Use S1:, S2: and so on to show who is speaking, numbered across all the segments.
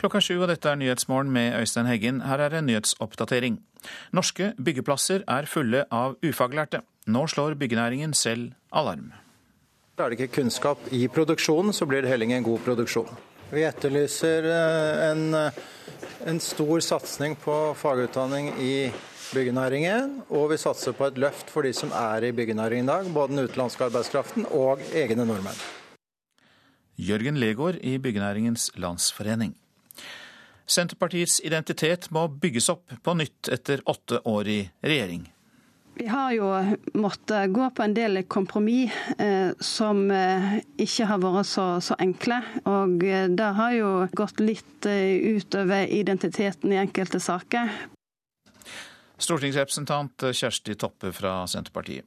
S1: Klokka sju, og dette er Nyhetsmorgen med Øystein Heggen. Her er en nyhetsoppdatering. Norske byggeplasser er fulle av ufaglærte. Nå slår byggenæringen selv alarm.
S2: Er det ikke kunnskap i produksjonen, så blir det heller ingen god produksjon. Vi etterlyser eh, en, eh, en stor satsing på fagutdanning i byggenæringen, og vi satser på et løft for de som er i byggenæringen i dag, både den utenlandske arbeidskraften og egne nordmenn.
S1: Jørgen Legård i Byggenæringens Landsforening. Senterpartiets identitet må bygges opp på nytt etter åtte år i regjering.
S3: Vi har jo måttet gå på en del kompromiss eh, som eh, ikke har vært så, så, enkle. Og eh, det har jo gått litt eh, utover identiteten i enkelte saker.
S1: Stortingsrepresentant Kjersti Toppe fra Senterpartiet.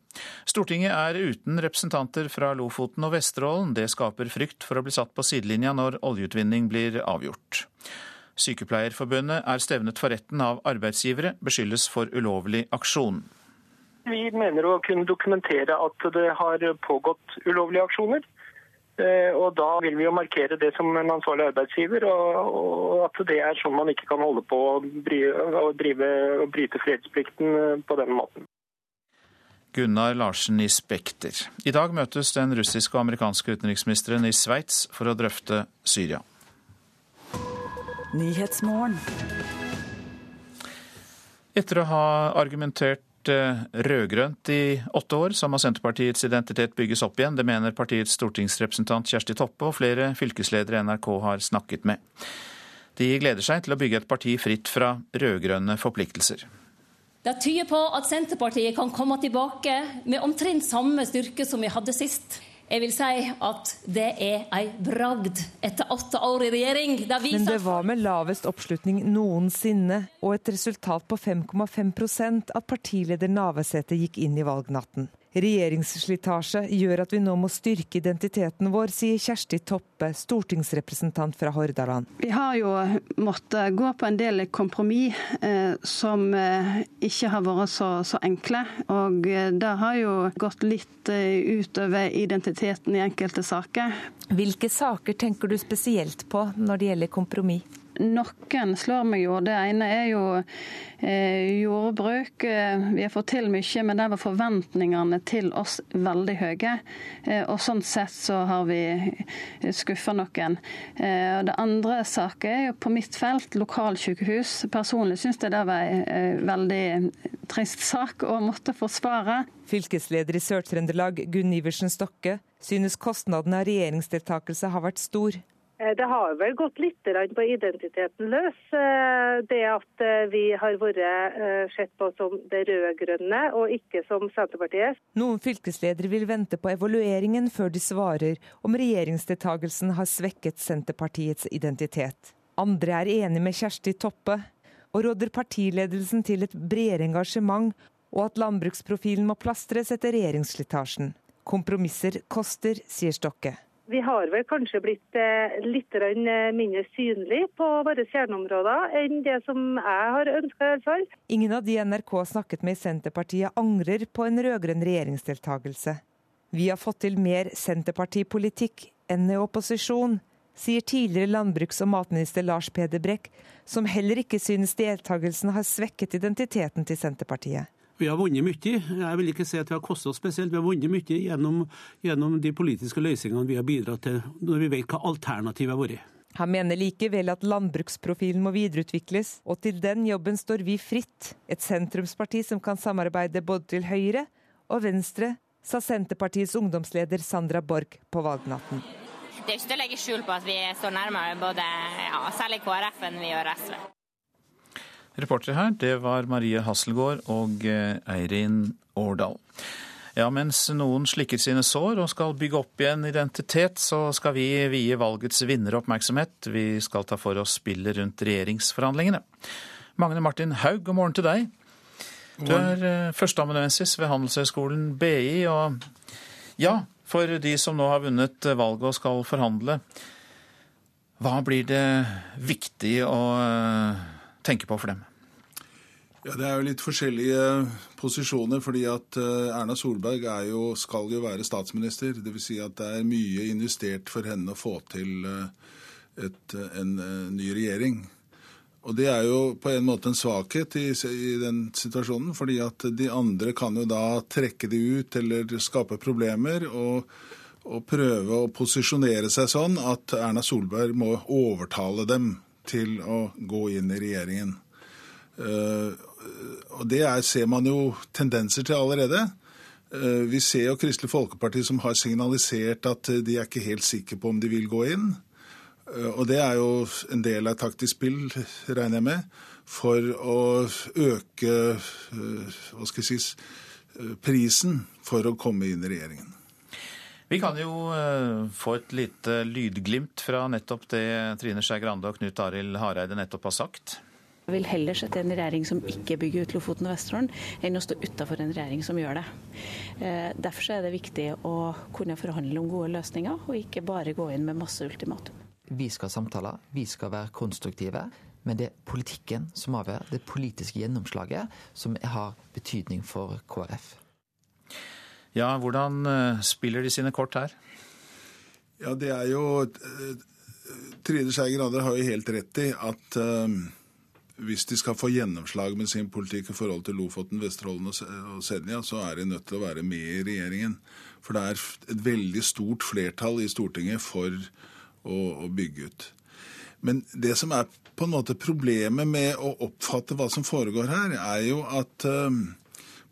S1: Stortinget er uten representanter fra Lofoten og Vesterålen. Det skaper frykt for å bli satt på sidelinja når oljeutvinning blir avgjort. Sykepleierforbundet er stevnet for retten av arbeidsgivere, beskyldes for ulovlig aksjon.
S4: Vi mener å kunne dokumentere at det har pågått ulovlige aksjoner. Eh, og Da vil vi jo markere det som en ansvarlig arbeidsgiver, og at det er sånn man ikke kan holde på å drive å bryte fredsplikten eh, på den måten.
S1: Gunnar Larsen i Spekter. I dag møtes den russiske og amerikanske utenriksministeren i Sveits for å drøfte Syria. Etter å ha argumentert eh, rød-grønt i åtte år, så må Senterpartiets identitet bygges opp igjen. Det mener partiets stortingsrepresentant Kjersti Toppe og flere fylkesledere NRK har snakket med. De gleder seg til å bygge et parti fritt fra rød-grønne forpliktelser.
S5: Det tyder på at Senterpartiet kan komme tilbake med omtrent samme styrke som vi hadde sist. Jeg vil si at det er ei bragd etter åtte år i regjering.
S6: Det Men det var med lavest oppslutning noensinne og et resultat på 5,5% at partileder Navarsete gikk inn i valgnatten. Regjeringsslitasje gjør at vi nå må styrke identiteten vår, sier Kjersti Toppe, stortingsrepresentant fra Hordaland.
S3: Vi har jo måttet gå på en del kompromiss eh, som eh, ikke har vært så, så, enkle. Og eh, det har jo gått litt eh, utover identiteten i enkelte saker.
S6: Hvilke saker tenker du spesielt på når det gjelder kompromiss?
S3: Noen slår meg jo. Det ene er jo eh, jordbruk. Eh, vi har fått til mye, men der var forventningene til oss veldig høye. Eh, og sånn sett så har vi eh, skuffa noen. Eh, det andre saken er jo på mitt felt, lokalsykehus. Personlig syns jeg det var en eh, veldig trist sak å måtte forsvare.
S6: Fylkesleder i Sør-Trøndelag, Gunn Iversen Stokke, synes kostnadene av regjeringsdeltakelse har vært stor.
S7: Eh, det har vel gått litt på identiteten løs. Eh, det at eh, vi har vært sett på som det rød-grønne, og ikke som Senterpartiet.
S6: Noen fylkesledere vil vente på evalueringen før de svarer om regjeringsdeltagelsen har svekket Senterpartiets identitet. Andre er enig med Kjersti Toppe, og råder partiledelsen til et bredere engasjement, og at landbruksprofilen må plastres etter regjeringsslitasjen. Kompromisser koster, sier Stokke.
S7: Vi har vel kanskje blitt eh, litt eh, mindre synlig på våre kjerneområder enn det som jeg har ønska.
S6: Ingen av de NRK snakket med i Senterpartiet angrer på en rød-grønn regjeringsdeltakelse. Vi har fått til mer senterpartipolitikk enn i opposisjon, sier tidligere landbruks- og matminister Lars Peder Brekk, som heller ikke synes deltakelsen har svekket identiteten til Senterpartiet.
S8: Vi har vunnet mye. Jeg vil ikke si at vi har kostet oss spesielt. Vi har vunnet mye gjennom, gjennom de politiske løsningene vi har bidratt til, når vi vet hva alternativet har vært.
S6: Han mener likevel at landbruksprofilen må videreutvikles, og til den jobben står vi fritt. Et sentrumsparti som kan samarbeide både til høyre og venstre, sa Senterpartiets ungdomsleder Sandra Borch på valgnatten.
S9: Det er ikke til å legge skjul på at vi står nærmere både, ja, særlig KrF enn vi gjør SV.
S1: Reportere her, det var Marie Hasselgaard og eh, Eirin Årdal. Ja, mens noen slikker sine sår og skal bygge opp igjen identitet, så skal vi vie valgets vinner oppmerksomhet. Vi skal ta for oss spillet rundt regjeringsforhandlingene. Magne Martin Haug, god morgen til deg. Du er eh, førsteamanuensis ved Handelshøyskolen BI, og ja, for de som nå har vunnet valget og skal forhandle, hva blir det viktig å eh, tenke på for dem?
S10: Ja, Det er jo litt forskjellige posisjoner. fordi at eh, Erna Solberg jo, skal jo være statsminister. Dvs. Si at det er mye investert for henne å få til eh, et, en, en ny regjering. Og det er jo på en måte en svakhet i, i, den situasjonen, fordi at de andre kan jo da trekke det ut eller skape problemer. og, og prøve å posisjonere seg sånn at Erna Solberg må overtale dem til å gå inn i regjeringen. Uh, og Det er, ser man jo tendenser til allerede. Uh, vi ser jo Kristelig Folkeparti som har signalisert at de er ikke helt sikre på om de vil gå inn. Eh, og det er jo en del av taktisk spill, regner jeg med, for å øke eh, hva skal jeg si, eh, prisen for å komme inn i regjeringen.
S1: Vi kan jo få et lite lydglimt fra nettopp det Trine Skei Grande og Knut Arild Hareide nettopp har sagt.
S11: Jeg vil heller sette en regjering som ikke bygger ut Lofoten og Vesterålen, enn å stå utafor en regjering som gjør det. Derfor er det viktig å kunne forhandle om gode løsninger, og ikke bare gå inn med masse ultimatum.
S12: Vi skal samtale, vi skal være konstruktive. Men det er politikken som avgjør, det politiske gjennomslaget, som har betydning for KrF.
S1: Ja, hvordan eh, spiller de sine kort her?
S10: Ja, det er jo eh, Trine Skei Grande har jo helt rett i at uh, hvis de skal få gjennomslag med sin politikk i forhold til Lofoten, Vesterålen og Senja, så er de nødt til å være med i regjeringen. For det er et veldig stort flertall i Stortinget for å, bygge ut. Men det som er på en måte problemet med å oppfatte hva som foregår her, er jo at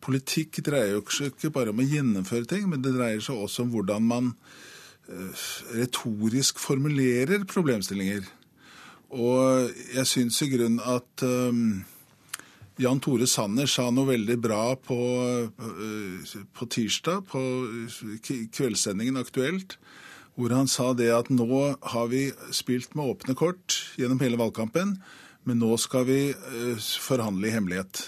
S10: politikk dreier jo ikke bare om å gjennomføre ting, men det dreier seg også om hvordan man uh, retorisk formulerer problemstillinger. Og jeg syns i grunnen at um, Jan Tore Sanner sa noe veldig bra på, på tirsdag, på kveldssendingen Aktuelt hvor han sa det at nå har vi spilt med åpne kort gjennom hele valgkampen, men nå skal vi eh, forhandle i hemmelighet.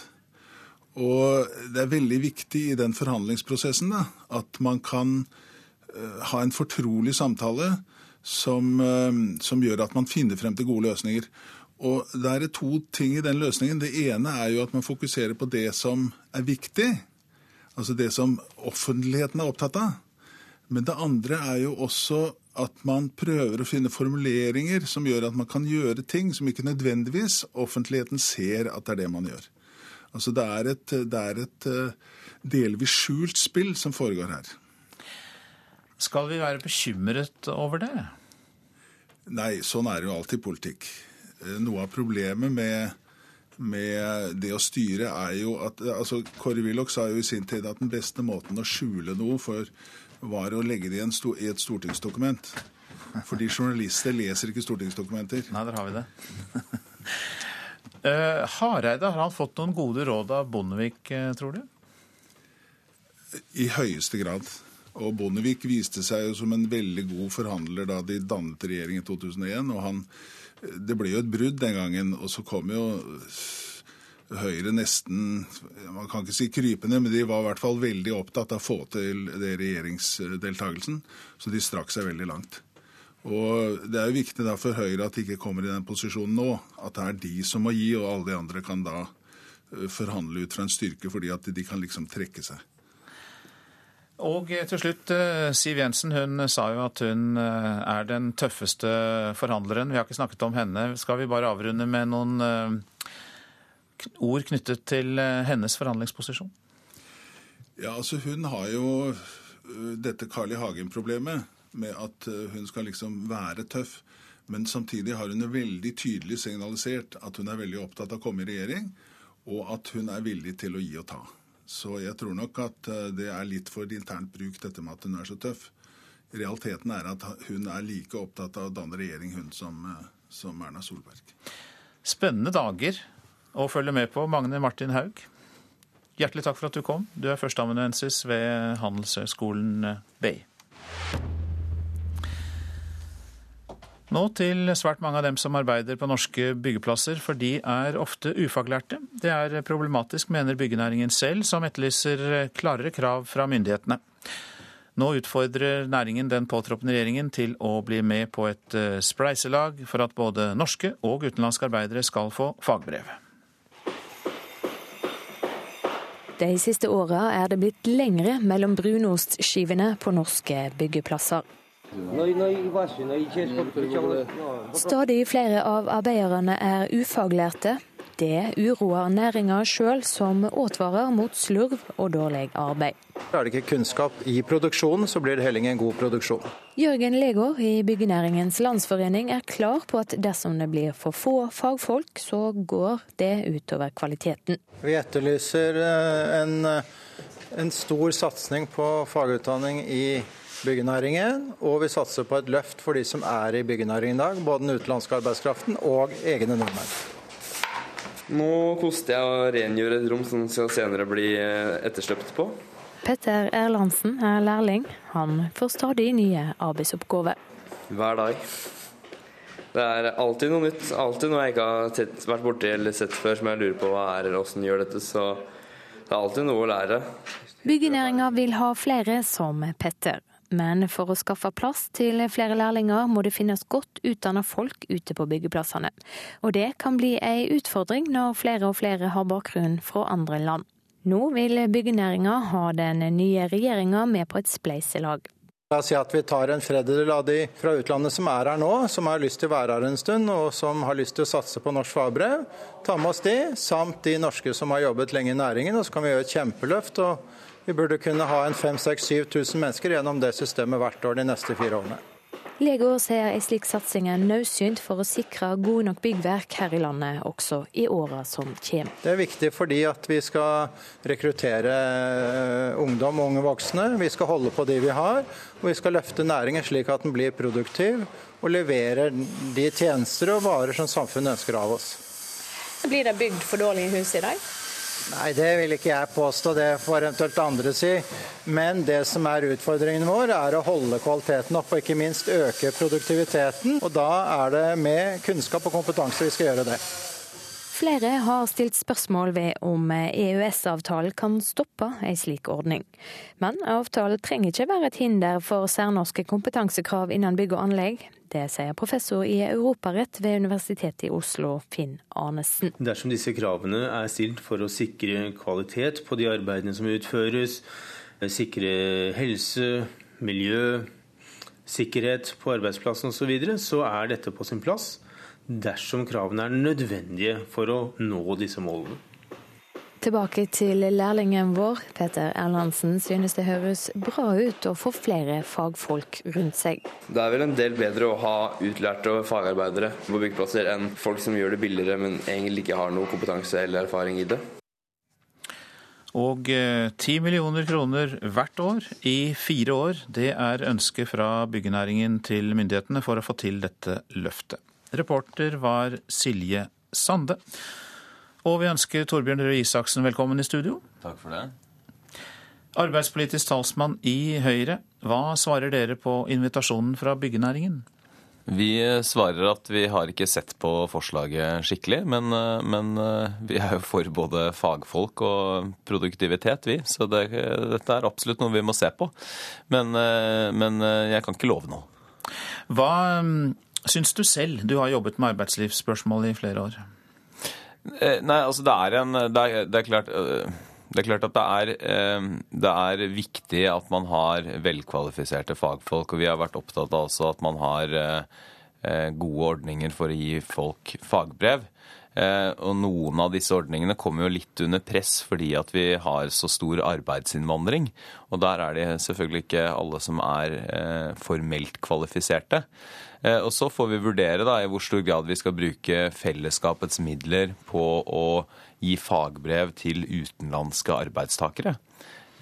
S10: Og det er veldig viktig i den forhandlingsprosessen da, at man kan eh, ha en fortrolig samtale som, eh, som, gjør at man finner frem til gode løsninger. Og det er to ting i den løsningen. Det ene er jo at man fokuserer på det som er viktig. Altså det som offentligheten er opptatt av. Men det andre er jo også at man prøver å finne formuleringer som gjør at man kan gjøre ting som ikke nødvendigvis offentligheten ser at det er det man gjør. Altså det er et, det er et eh, delvis skjult spill som foregår her.
S1: Skal vi være bekymret over det?
S10: Nei, sånn er det jo alltid i politikk. Eh, noe av problemet med, med det å styre er jo at altså Kåre Willoch sa jo i sin tid at den beste måten å skjule noe for var å legge det i, i et stortingsdokument. Fordi journalister leser ikke stortingsdokumenter.
S1: Nei, der har vi det. uh, Hareide, har han fått noen gode råd av Bondevik, uh, tror du?
S10: I høyeste grad. Og Bondevik viste seg jo som en veldig god forhandler da de dannet regjering i 2001. og han, Det ble jo et brudd den gangen, og så kom jo Høyre nesten Man kan ikke si krypende, men de var i hvert fall veldig opptatt av å få til det regjeringsdeltakelsen. Så de strakk seg veldig langt. Og Det er jo viktig da for Høyre at de ikke kommer i den posisjonen nå. At det er de som må gi, og alle de andre kan da eh, forhandle ut fra en styrke fordi at de kan liksom trekke seg.
S1: Og til slutt, eh, Siv Jensen hun sa jo at hun eh, er den tøffeste forhandleren. Vi har ikke snakket om henne. Skal vi bare avrunde med noen ord knyttet til eh, hennes forhandlingsposisjon?
S10: Ja, altså Hun har jo eh, dette Carl I. Hagen-problemet med at eh, hun skal liksom være tøff. Men samtidig har hun veldig tydelig signalisert at hun er veldig opptatt av å komme i regjering, og at hun er villig til å gi og ta. Så jeg tror nok at det er litt for internt bruk, dette med at hun er så tøff. Realiteten er at hun er like opptatt av å danne regjering, hun, som, som Erna Solberg.
S1: Spennende dager å følge med på. Magne Martin Haug, hjertelig takk for at du kom. Du er førsteamanuensis ved Handelshøyskolen BI. Nå til svært mange av dem som arbeider på norske byggeplasser, for de er ofte ufaglærte. Det er problematisk, mener byggenæringen selv, som etterlyser klarere krav fra myndighetene. Nå utfordrer næringen den påtroppende regjeringen til å bli med på et eh, spleiselag for at både norske og utenlandske arbeidere skal få fagbrev.
S13: De siste åra er det blitt lengre mellom brunostskivene på norske byggeplasser. Stadig flere av arbeiderne er ufaglærte. Det uroer næringa sjøl, som advarer mot slurv og dårlig arbeid.
S2: Er det ikke kunnskap i produksjonen, så blir det heller ingen god produksjon.
S13: Jørgen Legård i Byggenæringens Landsforening er klar på at dersom det blir for få fagfolk, så går det utover kvaliteten.
S2: Vi etterlyser eh, en, en stor satsing på fagutdanning i byggenæringen, og vi satser på et løft for de som er i byggenæringen i dag, både den utenlandske arbeidskraften og egne nordmenn.
S14: Nå koster jeg å rengjøre et rom som skal senere bli eh, ettersløpt på.
S13: Petter Erlandsen er lærling. Han får stadig nye arbeidsoppgaver.
S14: Hver dag. Det er alltid noe nytt. Alltid noe jeg ikke har sett, vært borti eller sett før som jeg lurer på hva er eller åssen gjør dette. Så det er alltid noe å lære.
S13: Byggenæringa vil ha flere som Petter. Men for å skaffe plass til flere lærlinger, må det finnes godt utdanna folk ute på byggeplassene. Og det kan bli ei utfordring når flere og flere har bakgrunn fra andre land. Nå vil byggenæringa ha den nye regjeringa med på et spleiselag.
S2: La oss si at vi tar en tredjedel av de fra utlandet som er her nå, som har lyst til å være her en stund og som har lyst til å satse på norsk fagbrev. Ta med oss de, samt de norske som har jobbet lenge i næringen. Og så kan vi gjøre et kjempeløft. og vi burde kunne ha en 5000-7000 mennesker gjennom det systemet hvert år de neste fire årene.
S13: Legeår sier en slik satsing er nødsynt for å sikre gode nok byggverk her i landet, også i åra som kommer.
S2: Det er viktig fordi at vi skal rekruttere eh, ungdom og unge voksne. Vi skal holde på de vi har, og vi skal løfte næringen slik at den blir produktiv og leverer de tjenester og varer som samfunnet ønsker av oss.
S13: Blir det bygd for dårlige hus i dag?
S2: Nei, det vil ikke jeg påstå. Det får eventuelt andre si. Men det som er utfordringen vår, er å holde kvaliteten oppe, og ikke minst øke produktiviteten. Og da er det med kunnskap og kompetanse vi skal gjøre det.
S13: Flere har stilt spørsmål ved om EØS-avtalen kan stoppe en slik ordning. Men avtalen trenger ikke være et hinder for særnorske kompetansekrav innen bygg og anlegg. Det sier professor i europarett ved Universitetet i Oslo, Finn Arnesen.
S15: Dersom disse kravene er stilt for å sikre kvalitet på de arbeidene som utføres, sikre helse, miljø, sikkerhet på arbeidsplassen osv., så, videre, så er dette på sin plass dersom kravene er nødvendige for å nå disse målene.
S13: Tilbake til lærlingen vår. Peter Erlandsen synes det høres bra ut å få flere fagfolk rundt seg.
S14: Det er vel en del bedre å ha utlærte fagarbeidere på byggeplasser enn folk som gjør det billigere, men egentlig ikke har noe kompetanse eller erfaring i det.
S1: Og eh, ti millioner kroner hvert år i fire år, det er ønsket fra byggenæringen til myndighetene for å få til dette løftet. Reporter var Silje Sande. Og vi ønsker Torbjørn Røe Isaksen velkommen i studio.
S16: Takk for det.
S1: Arbeidspolitisk talsmann i Høyre, hva svarer dere på invitasjonen fra byggenæringen?
S16: Vi svarer at vi har ikke sett på forslaget skikkelig, men, men vi er jo for både fagfolk og produktivitet, vi. Så det, dette er absolutt noe vi må se på. Men, men jeg kan ikke love noe.
S1: Hva syns du selv? Du har jobbet med arbeidslivsspørsmål i flere år.
S16: Eh, nei, altså det er en Det er, det er klart øh, det er klart at det er, øh, det er, viktig at man har velkvalifiserte fagfolk. Og vi har vært opptatt av også at man har gode ordninger for å gi folk fagbrev. Og noen av disse ordningene kommer jo litt under press fordi at vi har så stor arbeidsinnvandring. Og der er det selvfølgelig ikke alle som er formelt kvalifiserte. Eh, og så får vi vurdere da, i hvor stor grad vi skal bruke fellesskapets midler på å gi fagbrev til utenlandske arbeidstakere.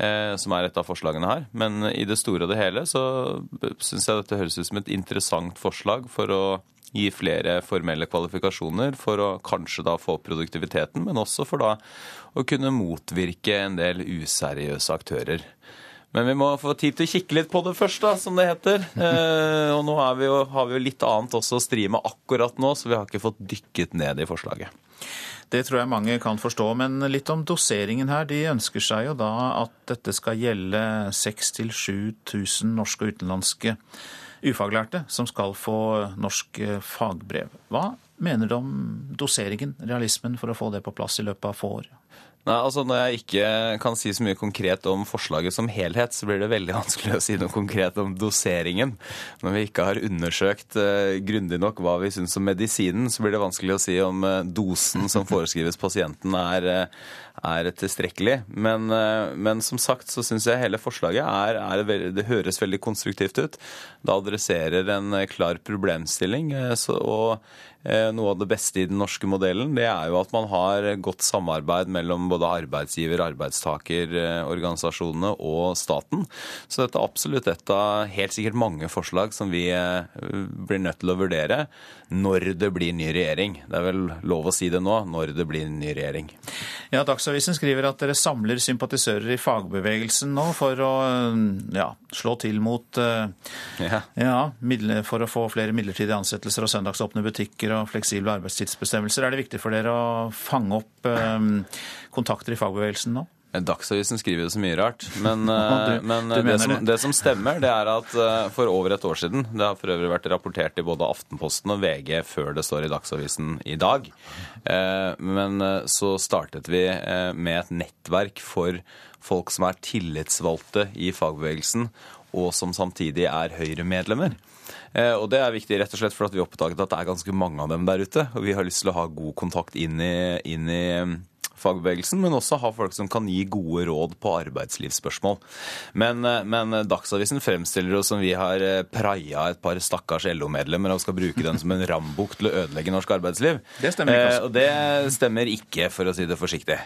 S16: Eh, som er et av forslagene her. Men i det store og det hele så syns jeg dette høres ut som et interessant forslag for å gi flere formelle kvalifikasjoner for å kanskje da få produktiviteten, men også for da å kunne motvirke en del useriøse aktører. Men vi må få tid til å kikke litt på det først, da, som det heter. Eh, og nå vi jo, har vi jo litt annet også å stri med akkurat nå, så vi har ikke fått dykket ned i forslaget.
S1: Det tror jeg mange kan forstå, men litt om doseringen her. De ønsker seg jo da at dette skal gjelde 6000-7000 norske og utenlandske ufaglærte som skal få norsk fagbrev. Hva mener du om doseringen, realismen, for å få det på plass i løpet av få år?
S16: Nei, altså Når jeg ikke kan si så mye konkret om forslaget som helhet, så blir det veldig vanskelig å si noe konkret om doseringen. Når vi ikke har undersøkt uh, grundig nok hva vi syns om medisinen, så blir det vanskelig å si om uh, dosen som foreskrives pasienten er, uh, er tilstrekkelig. Men, men, som sagt så syns jeg hele forslaget er, er det høres veldig konstruktivt ut. Det adresserer en klar problemstilling. Så, og Eh, noe av det beste i den norske modellen det er jo at man har godt samarbeid mellom både arbeidsgiver-, arbeidstakerorganisasjonene og staten. Så dette er absolutt et av helt sikkert mange forslag som vi eh, blir nødt til å vurdere når det blir ny regjering. Det er vel lov å si det nå, når det blir ny regjering.
S1: Ja, Dagsavisen skriver at dere samler sympatisører i fagbevegelsen nå for å ja, slå til mot uh, ja. ja, for å få flere midlertidige ansettelser og søndagsåpne butikker og fleksible arbeidstidsbestemmelser. Er det viktig for dere å fange opp um, kontakter i fagbevegelsen nå?
S16: Dagsavisen skriver jo så mye rart. Men, du, men du det, som, det, som, stemmer, det er at for over et år siden Det har for øvrig vært rapportert i både Aftenposten og VG før det står i Dagsavisen i dag. Men så startet vi med et nettverk for folk som er tillitsvalgte i fagbevegelsen, og som samtidig er Høyre-medlemmer. Eh, og Det er viktig rett og slett for at vi oppdaget at det er ganske mange av dem der ute. og Vi har lyst til å ha god kontakt inn i, inn i fagbevegelsen, men også ha folk som kan gi gode råd på arbeidslivsspørsmål. Men, eh, men Dagsavisen fremstiller oss som vi har eh, praia et par stakkars LO-medlemmer og skal bruke den som en rambukk til å ødelegge norsk arbeidsliv.
S1: Det stemmer ikke.
S16: Altså. Og det stemmer ikke, for å si det forsiktig.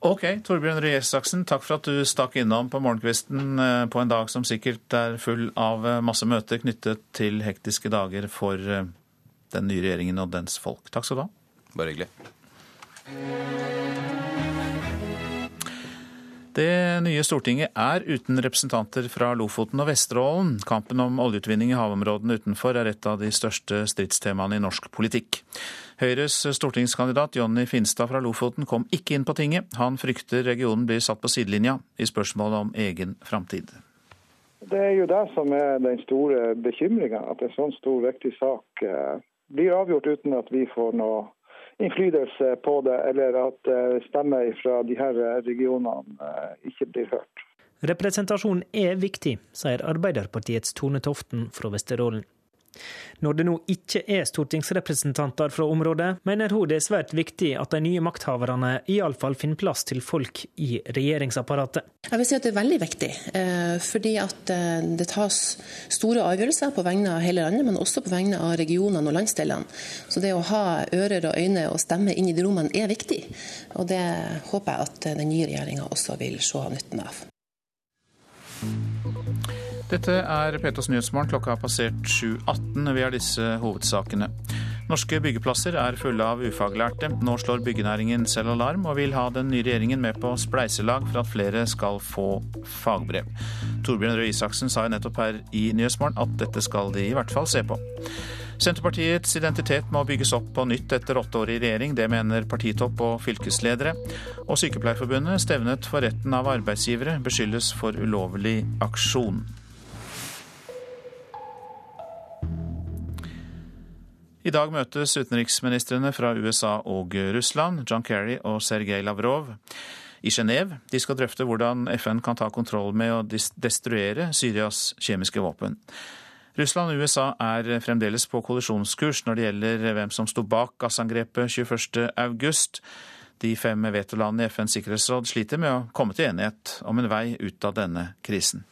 S1: Ok, Torbjørn Røe Isaksen, takk for at du stakk innom på morgenkvisten eh, på en dag som sikkert er full av eh, masse møter knyttet til hektiske dager for eh, den nye regjeringen og dens folk. Takk skal du ha.
S16: Bare hyggelig.
S1: Det nye Stortinget er uten representanter fra Lofoten og Vesterålen. Kampen om oljeutvinning i havområdene utenfor er et av de største stridstemaene i norsk politikk. Høyres stortingskandidat Jonny Finstad fra Lofoten kom ikke inn på tinget. Han frykter regionen blir satt på sidelinja i spørsmålet om egen framtid.
S17: Det er jo det som er den store bekymringa, at en sånn stor, viktig sak eh, blir avgjort uten at vi får noe innflytelse på det, eller at eh, stemmer fra de her regionene eh, ikke blir hørt.
S18: Representasjon er viktig, sier Arbeiderpartiets Tone Toften fra Vesterålen. Når det nå ikke er stortingsrepresentanter fra området, mener hun det er svært viktig at de nye makthaverne iallfall finner plass til folk i regjeringsapparatet.
S19: Jeg vil si at det er veldig viktig, eh, fordi at eh, det tas store avgjørelser på vegne av hele landet, men også på vegne av regionene og landsdelene. Så det å ha ører og øyne og stemme inn i de rommene er viktig. Og det håper jeg at den nye regjeringa også vil se nytten av.
S1: Dette er Petos Nyhetsmorgen. Klokka har passert 7.18. Vi har disse hovedsakene. Norske byggeplasser er fulle av ufaglærte. Nå slår byggenæringen selv alarm, og vil ha den nye regjeringen med på spleiselag for at flere skal få fagbrev. Torbjørn Røe Isaksen sa jo nettopp her i Nyhetsmorgen at dette skal de i hvert fall se på. Senterpartiets identitet må bygges opp på nytt etter åtte år i regjering. Det mener partitopp og fylkesledere. Og Sykepleierforbundet, stevnet for retten av arbeidsgivere, beskyldes for ulovlig aksjon. I dag møtes utenriksministrene fra USA og Russland, John Kerry og Sergej Lavrov, i Genéve. De skal drøfte hvordan FN kan ta kontroll med å destruere Syrias kjemiske våpen. Russland og USA er fremdeles på kollisjonskurs når det gjelder hvem som sto bak gassangrepet 21.8. De fem vetolandene i FNs sikkerhetsråd sliter med å komme til enighet om en vei ut av denne krisen.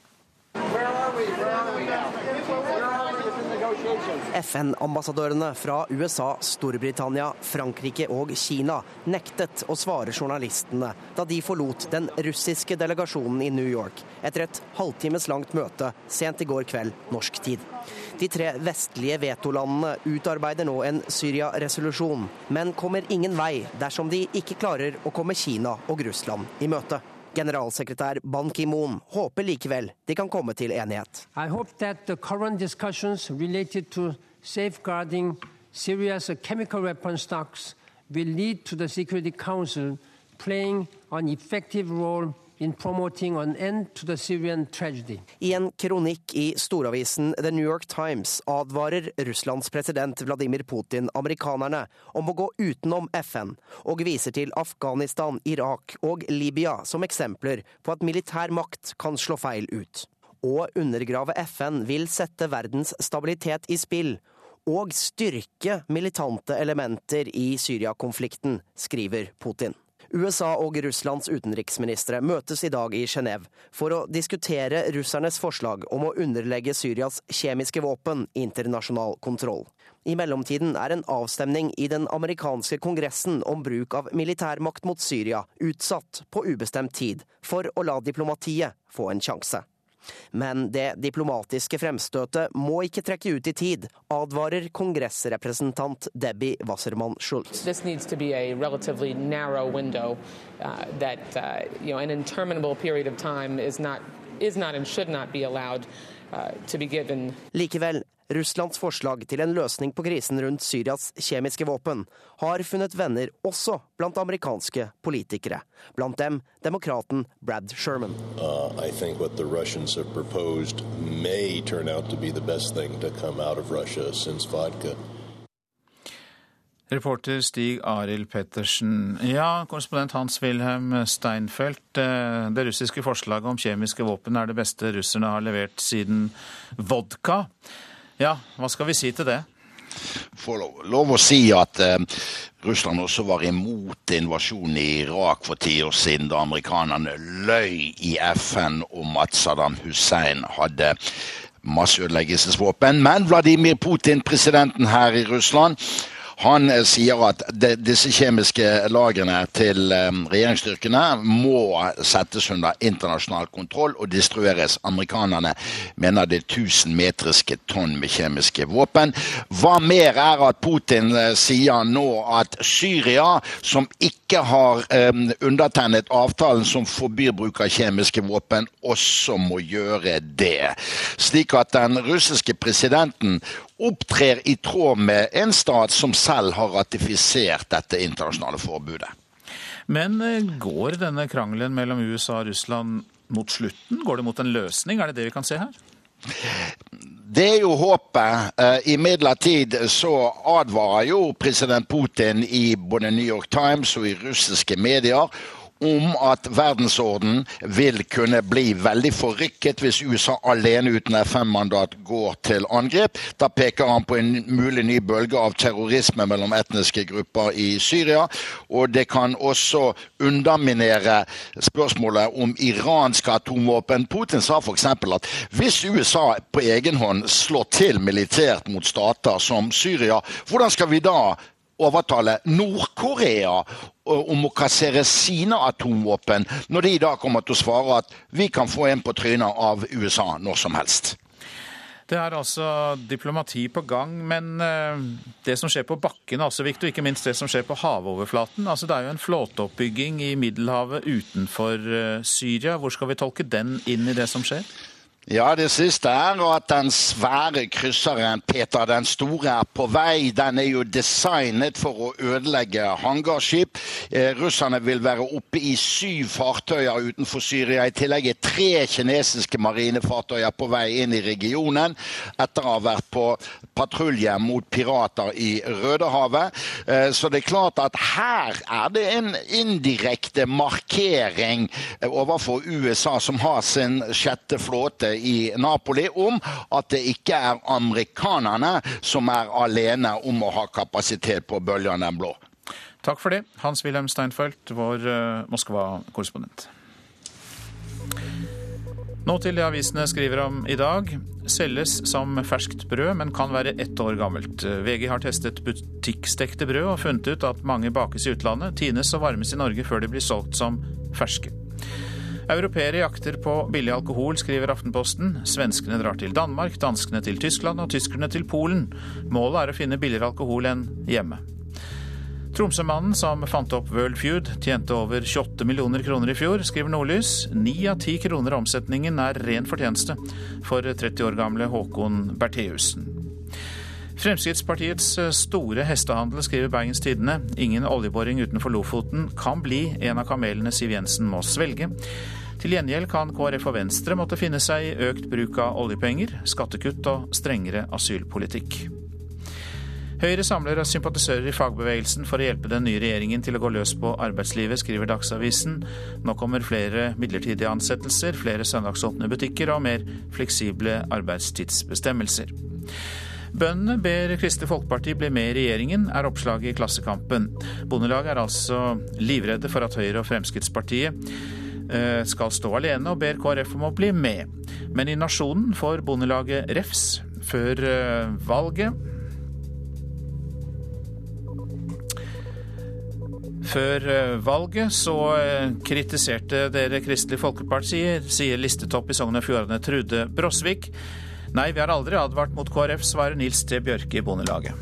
S20: FN-ambassadørene fra USA, Storbritannia, Frankrike og Kina nektet å svare journalistene da de forlot den russiske delegasjonen i New York etter et halvtimes langt møte sent i går kveld norsk tid. De tre vestlige vetolandene utarbeider nå en Syria-resolusjon, men kommer ingen vei dersom de ikke klarer å komme Kina og Russland i møte. Generalsekretær Ban Ki-moon håper likevel de kan komme til enighet. I hope that the current discussions related to safeguarding Syria's chemical weapon stocks will lead to the Security Council playing an effective role I en kronikk i storavisen The New York Times advarer Russlands president Vladimir Putin amerikanerne om å gå utenom FN, og viser til Afghanistan, Irak og Libya som eksempler på at militær makt kan slå feil ut. Å undergrave FN vil sette verdens stabilitet i spill, og styrke militante elementer i Syria-konflikten, skriver Putin. USA og Russlands utenriksministre møtes i dag i Genéve for å diskutere russernes forslag om å underlegge Syrias kjemiske våpen internasjonal kontroll. I mellomtiden er en avstemning i den amerikanske kongressen om bruk av militærmakt mot Syria utsatt på ubestemt tid, for å la diplomatiet få en sjanse. Men det diplomatiske fremstøtet må ikke trekke ut i tid, advarer kongressrepresentant Debbie Wassermann Schultz.
S21: This needs to be a relatively narrow window uh, that uh, you know, an interminable period of time is not, is not and should not be allowed uh, to be given.
S20: Likevel, Russlands forslag til en løsning på krisen rundt Syrias kjemiske våpen har funnet venner også blant amerikanske politikere. Blant dem demokraten Brad Sherman.
S22: Uh, I think what the Russians have proposed may turn out to be the best thing to come out of Russia since vodka.
S1: Reporter Stig Arild Pettersen. Ja, korrespondent Hans-Wilhelm Steinfeld. eh, Det russiske forslaget om kjemiske våpen er det beste russerne har levert siden vodka. Ja, hva skal vi si til det?
S23: får lov, lov å si at eh, Russland også var imot invasjonen i Irak for ti år siden, da amerikanerne løy i FN om at Saddam Hussein hadde masseødeleggelsesvåpen. Men Vladimir Putin, presidenten her i Russland, han eh, sier at de, disse kjemiske lagrene til eh, regjeringsstyrkene må settes under internasjonal kontroll og destrueres. Amerikanerne mener det er 1000 metriske tonn med kjemiske våpen. Hva mer er at Putin eh, sier nå at Syria, som ikke har um, undertegnet avtalen som forbyr bruk av kjemiske våpen, også må gjøre det. Slik at den russiske presidenten opptrer i tråd med en stat som selv har ratifisert dette internasjonale forbudet.
S1: Men eh, går denne krangelen mellom USA og Russland mot slutten? Går det mot en løsning? Er det det vi kan se her?
S23: Det er jo håpet. Eh, Imidlertid så advarer jo president Putin i både New York Times og i russiske medier om at verdensorden vil kunne bli veldig forrykket hvis USA alene uten FN-mandat går til angrep. Da peker han på en mulig ny bølge av terrorisme mellom etniske grupper i Syria. Og det kan også underminere spørsmålet om iranske atomvåpen. Putin sa f.eks. at hvis USA på egen hånd slår til militært mot stater som Syria, hvordan skal vi da overtale Nord-Korea om å kassere sine atomvåpen, når de da kommer til å svare at vi kan få en på trynet av USA når som helst.
S1: Det er altså diplomati på gang, men eh, det som skjer på bakken er også viktig, og ikke minst det som skjer på havoverflaten. Altså Det er jo en flåteoppbygging i Middelhavet utenfor eh, Syria. Hvor skal vi tolke den inn i det som skjer?
S23: Ja, det siste er at den svære krysseren Peter den store er på vei. Den er jo designet for å ødelegge hangarskip. Eh, russerne vil være oppe i syv fartøyer utenfor Syria. I tillegg er tre kinesiske marinefartøyer på vei inn i regionen etter å ha vært på patrulje mot pirater i Rødehavet. Eh, så det er klart at her er det en indirekte markering overfor USA, som har sin sjette flåte i Napoli om at det ikke er amerikanerne som er alene om å ha kapasitet på bølgen den blå.
S1: Takk for det, Hans-Wilhelm Steinfeld, vår uh, Moskva-korrespondent. Nå til det avisene skriver om i dag. Selges som ferskt brød, men kan være ett år gammelt. VG har testet butikkstekte brød og funnet ut at mange bakes i utlandet, tines og varmes i Norge før de blir solgt som ferske. Europeere jakter på billig alkohol, skriver Aftenposten. Svenskene drar til Danmark, danskene til Tyskland og tyskerne til Polen. Målet er å finne billigere alkohol enn hjemme. Tromsømannen som fant opp World Feud, tjente over 28 millioner kroner i fjor, skriver Nordlys. Ni av ti kroner av omsetningen er ren fortjeneste for 30 år gamle Håkon Bertheussen. Fremskrittspartiets store hestehandel, skriver Bergens Tidende. Ingen oljeboring utenfor Lofoten kan bli en av kamelene Siv Jensen må svelge. Til gjengjeld kan KrF og Venstre måtte finne seg i økt bruk av oljepenger, skattekutt og strengere asylpolitikk. Høyre samler sympatisører i fagbevegelsen for å hjelpe den nye regjeringen til å gå løs på arbeidslivet, skriver Dagsavisen. Nå kommer flere midlertidige ansettelser, flere søndagsåpne butikker og mer fleksible arbeidstidsbestemmelser. Bøndene ber Kristelig Folkeparti bli med i regjeringen, er oppslaget i Klassekampen. Bondelaget er altså livredde for at Høyre og Fremskrittspartiet eh, skal stå alene, og ber KrF om å bli med. Men i Nasjonen får Bondelaget refs før eh, valget. Før eh, valget så kritiserte dere Kristelig Folkeparti, sier listetopp i Sogn og Fjordane Trude Brosvik. Nei, vi har aldri advart mot KrF, svarer Nils T. Bjørke i Bondelaget.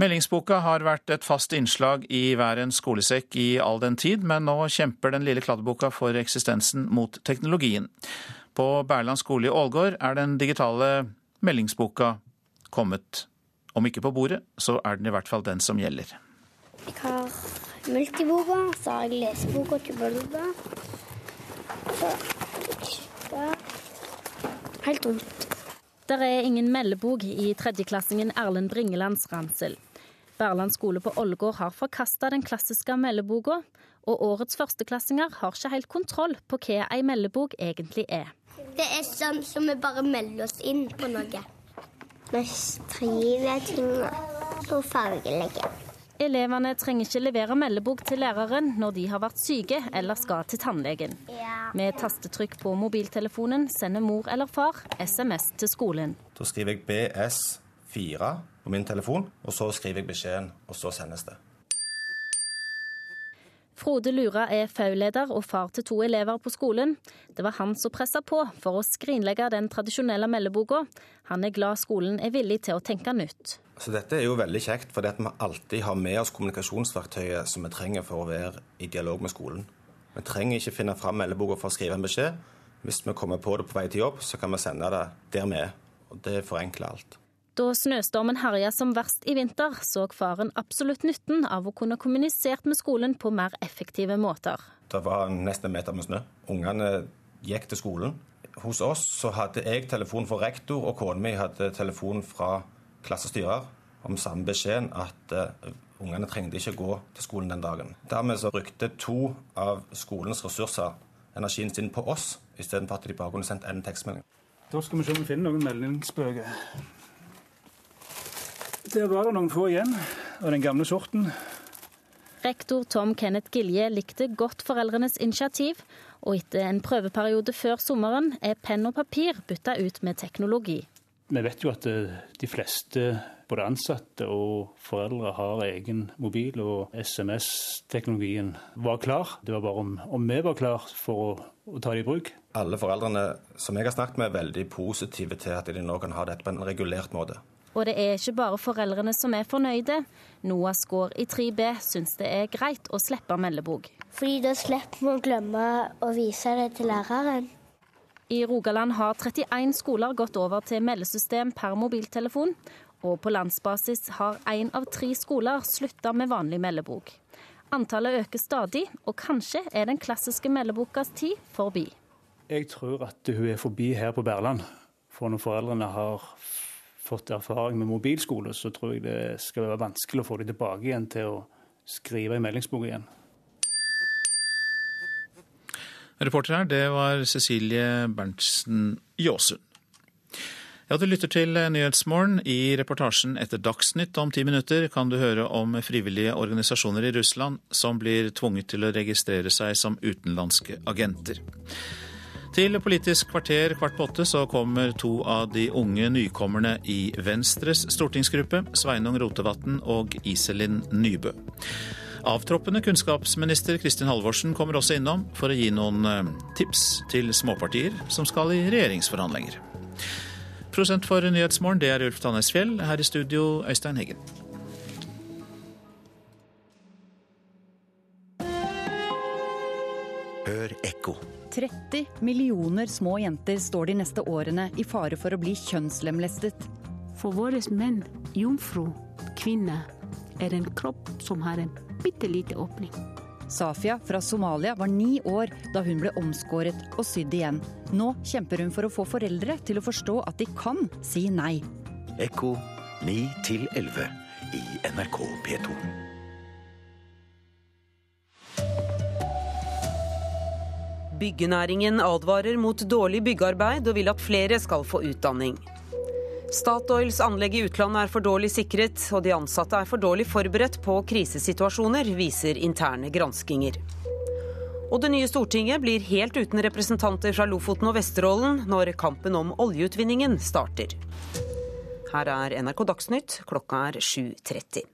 S1: Meldingsboka har vært et fast innslag i hver en skolesekk i all den tid, men nå kjemper den lille kladdeboka for eksistensen mot teknologien. På Bærland skole i Ålgård er den digitale meldingsboka kommet. Om ikke på bordet, så er den i hvert fall den som gjelder.
S24: Jeg har multiboka, så har jeg leseboka til Bulba. Helt vondt.
S25: Der er ingen meldebok i tredjeklassingen Erlend Bringelands ransel. Berland skole på Ålgård har forkasta den klassiske meldeboka, og årets førsteklassinger har ikke helt kontroll på hva ei meldebok egentlig er.
S24: Det er sånn som vi bare melder oss inn på noe. Vi skriver ting og fargelegger.
S25: Elevene trenger ikke levere meldebok til læreren når de har vært syke eller skal til tannlegen. Med tastetrykk på mobiltelefonen sender mor eller far SMS til skolen.
S26: Da skriver jeg BS4 på min telefon, og så skriver jeg beskjeden, og så sendes det.
S25: Frode Lura er FAU-leder og far til to elever på skolen. Det var han som pressa på for å skrinlegge den tradisjonelle meldeboka. Han er glad skolen er villig til å tenke nytt.
S26: Så Dette er jo veldig kjekt, fordi vi alltid har med oss kommunikasjonsverktøyet som vi trenger for å være i dialog med skolen. Vi trenger ikke finne fram meldeboka for å skrive en beskjed. Hvis vi kommer på det på vei til jobb, så kan vi sende det der vi er. Og Det forenkler alt.
S25: Da snøstormen herja som verst i vinter, så faren absolutt nytten av å kunne kommunisert med skolen på mer effektive måter.
S26: Det var nesten en meter med snø. Ungene gikk til skolen. Hos oss så hadde jeg telefon fra rektor, og kona mi hadde telefon fra klassestyrer om samme beskjeden at uh, ungene trengte ikke gå til skolen den dagen. Dermed så brukte to av skolens ressurser energien sin på oss, istedenfor at de bare kunne sendt en tekstmelding.
S27: Da skal vi se om vi finner noen meldingsbøker. Der var det noen få igjen av den gamle sorten.
S25: Rektor Tom Kenneth Gilje likte godt foreldrenes initiativ, og etter en prøveperiode før sommeren er penn og papir bytta ut med teknologi.
S27: Vi vet jo at eh, de fleste både ansatte og foreldre har egen mobil, og SMS-teknologien var klar. Det var bare om, om vi var klar for å, å, ta det i bruk.
S26: Alle foreldrene som jeg har snakket med, er veldig positive til at de nå kan ha dette på en regulert måte.
S25: Og det er ikke bare foreldrene som er fornøyde. Noah Skaar i 3B syns det er greit å slippe meldebok.
S24: Fordi da slipper vi å glemme å vise det til læreren.
S25: I Rogaland har 31 skoler gått over til meldesystem per mobiltelefon, og på landsbasis har én av tre skoler slutta med vanlig meldebok. Antallet øker stadig, og kanskje er den klassiske meldebokas tid forbi.
S27: Jeg tror at hun er forbi her på Berland. For når foreldrene har fått erfaring med mobilskole, så tror jeg det skal være vanskelig å få dem tilbake igjen til å skrive i meldingsbok igjen.
S1: Reporter her, det var Cecilie Berntsen Jåsund. Ja, Du lytter til Nyhetsmorgen. I reportasjen etter Dagsnytt om ti minutter kan du høre om frivillige organisasjoner i Russland som blir tvunget til å registrere seg som utenlandske agenter. Til Politisk kvarter kvart på åtte så kommer to av de unge nykommerne i Venstres stortingsgruppe, Sveinung Rotevatn og Iselin Nybø. Avtroppende kunnskapsminister Kristin Halvorsen kommer også innom for å gi noen eh, tips til småpartier som skal i regjeringsforhandlinger. Prosent for Nyhetsmorgen, det er Ulf Tannes Fjell. Her i studio, Øystein Heggen.
S28: Hør ekko.
S29: 30 millioner små jenter står de neste årene i fare for å bli kjønnslemlestet.
S30: For våre menn, jomfru, kvinne,
S31: er en kropp som har en bitte lite åpning.
S29: Safia fra Somalia var ni år da hun ble omskåret og sydd igjen. Nå kjemper hun for å få foreldre til å forstå at de kan si nei.
S32: Ekko 9 11 i NRK P2.
S33: Byggenæringen advarer mot dårlig byggearbeid og vil at flere skal få utdanning. Statoils anlegg i utlandet er for dårlig sikret, og de ansatte er for dårlig forberedt på krisesituasjoner, viser interne granskinger. Og det nye Stortinget blir helt uten representanter fra Lofoten og Vesterålen når kampen om oljeutvinningen starter. Her er NRK Dagsnytt, klokka er 7.30.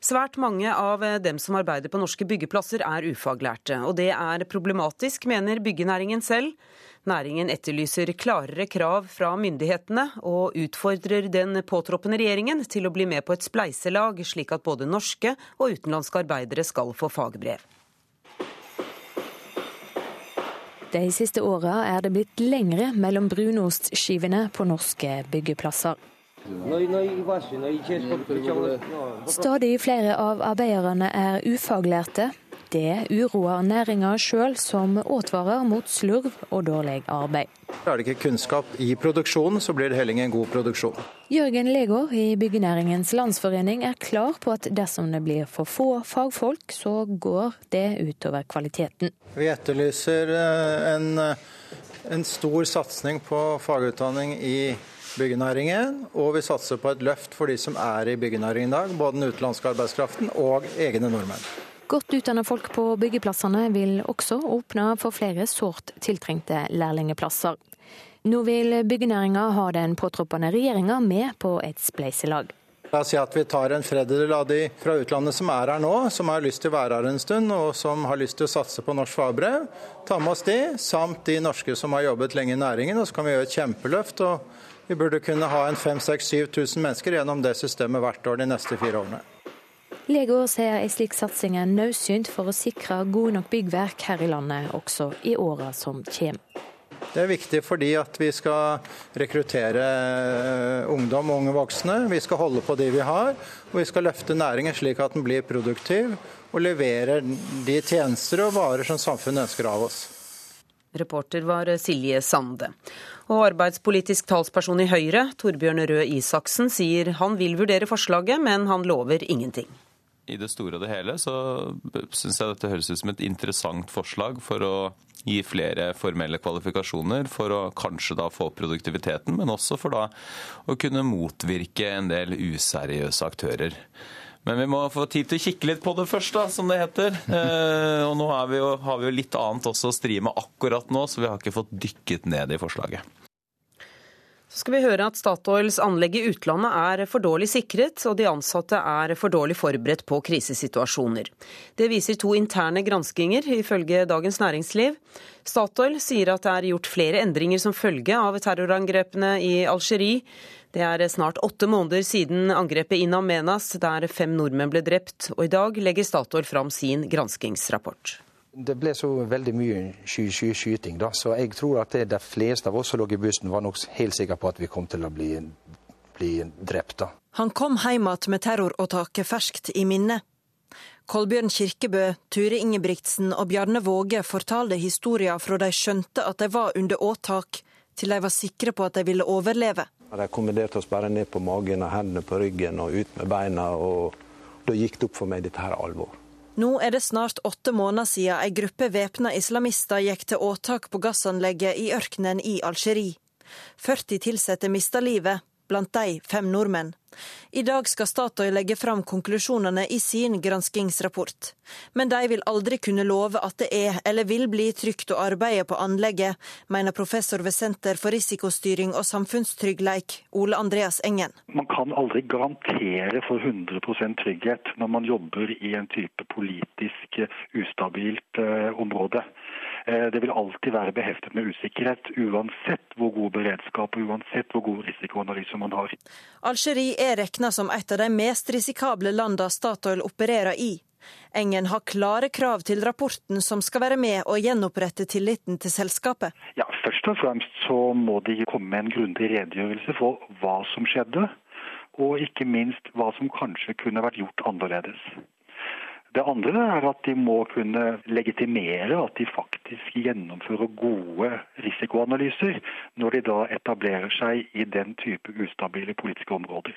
S33: Svært mange av dem som arbeider på norske byggeplasser er ufaglærte, og det er problematisk, mener byggenæringen selv. Næringen etterlyser klarere krav fra myndighetene, og utfordrer den påtroppende regjeringen til å bli med på et spleiselag, slik at både norske og utenlandske arbeidere skal få fagbrev.
S13: De siste åra er det blitt lengre mellom brunostskivene på norske byggeplasser. Stadig flere av arbeiderne er ufaglærte. Det uroer næringa sjøl, som advarer mot slurv og dårlig arbeid.
S2: Er det ikke kunnskap i produksjonen, så blir det heller ingen god produksjon.
S13: Jørgen Legård i Byggenæringens Landsforening er klar på at dersom det blir for få fagfolk, så går det utover kvaliteten.
S2: Vi etterlyser eh, en, en stor satsing på fagutdanning i byggenæringen, og vi satser på et løft for de som er i byggenæringen i dag, både den utenlandske arbeidskraften og egne nordmenn.
S13: Godt utdanna folk på byggeplassene vil også åpne for flere sårt tiltrengte lærlingeplasser. Nå vil byggenæringa ha den påtroppende regjeringa med på et spleiselag.
S2: La oss si at vi tar en tredjedel av de fra utlandet som er her nå, som har lyst til å være her en stund og som har lyst til å satse på norsk fagbrev. Ta med oss de, samt de norske som har jobbet lenge i næringen. og Så kan vi gjøre et kjempeløft. og Vi burde kunne ha en 5000-7000 mennesker gjennom det systemet hvert år de neste fire årene.
S13: Legeår sier en slik satsing er nødsynt for å sikre gode nok byggverk her i landet også i åra som kommer.
S2: Det er viktig fordi at vi skal rekruttere ungdom og unge voksne. Vi skal holde på de vi har, og vi skal løfte næringen slik at den blir produktiv og leverer de tjenester og varer som samfunnet ønsker av oss.
S33: Reporter var Silje Sande. Og arbeidspolitisk talsperson i Høyre, Torbjørn Røe Isaksen, sier han vil vurdere forslaget, men han lover ingenting.
S16: I det store og det hele så syns jeg dette høres ut som et interessant forslag for å gi flere formelle kvalifikasjoner for å kanskje da få produktiviteten, men også for da å kunne motvirke en del useriøse aktører. Men vi må få tid til å kikke litt på det først, da, som det heter. Eh, og nå vi jo, har vi jo litt annet også å stri med akkurat nå, så vi har ikke fått dykket ned i forslaget.
S33: Så skal vi høre at Statoils anlegg i utlandet er for dårlig sikret, og de ansatte er for dårlig forberedt på krisesituasjoner. Det viser to interne granskinger, ifølge Dagens Næringsliv. Statoil sier at det er gjort flere endringer som følge av terrorangrepene i Algerie. Det er snart åtte måneder siden angrepet i Namenas, der fem nordmenn ble drept, og i dag legger Statoil fram sin granskingsrapport.
S34: Det ble så veldig mye sky, sky, skyting, da. så jeg tror at det, de fleste av oss som lå i bussen, var nok helt sikre på at vi kom til å bli, bli drept. da.
S35: Han kom hjem igjen med terroråtaket ferskt i minne. Kolbjørn Kirkebø, Ture Ingebrigtsen og Bjarne Våge fortalte historier fra de skjønte at de var under åtak, til de var sikre på at de ville overleve.
S34: De kommanderte oss bare ned på magen og hendene på ryggen og ut med beina. og Da gikk det opp for meg dette her er alvor.
S35: Nå er det snart åtte måneder siden ei gruppe væpna islamister gikk til åtak på gassanlegget i ørkenen i Algerie. 40 ansatte mista livet, blant de fem nordmenn. I dag skal Statoil legge fram konklusjonene i sin granskingsrapport. Men de vil aldri kunne love at det er eller vil bli trygt å arbeide på anlegget, mener professor ved Senter for risikostyring og samfunnstryggleik, Ole Andreas Engen.
S28: Man kan aldri garantere for 100% trygghet når man jobber i en type politisk ustabilt eh, område. Det vil alltid være beheftet med usikkerhet, uansett hvor god beredskap og uansett hvor god risikoanalyse man har.
S35: Algerie er regna som et av de mest risikable landene Statoil opererer i. Engen har klare krav til rapporten som skal være med å gjenopprette tilliten til selskapet.
S28: Ja, Først og fremst så må de komme med en grundig redegjørelse for hva som skjedde, og ikke minst hva som kanskje kunne vært gjort annerledes. Det andre er at de må kunne legitimere at de faktisk gjennomfører gode risikoanalyser når de da etablerer seg i den type ustabile politiske områder.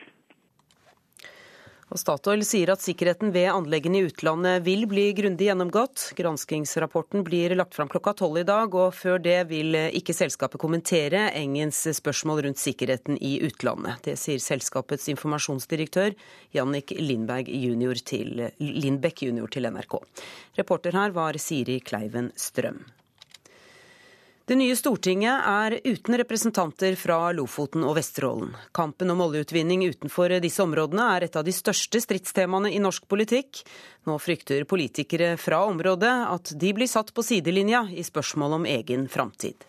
S33: Og Statoil sier at sikkerheten ved anleggene i utlandet vil bli grundig gjennomgått. Granskingsrapporten blir lagt fram klokka tolv i dag, og før det vil ikke selskapet kommentere Engens spørsmål rundt sikkerheten i utlandet. Det sier selskapets informasjonsdirektør Jannik Lindberg junior Lindbekk jr. til NRK. Reporter her var Siri Kleiven Strøm. Det nye Stortinget er uten representanter fra Lofoten og Vesterålen. Kampen om oljeutvinning utenfor disse områdene er et av de største stridstemaene i norsk politikk. Nå frykter politikere fra området at de blir satt på sidelinja i spørsmål om egen framtid.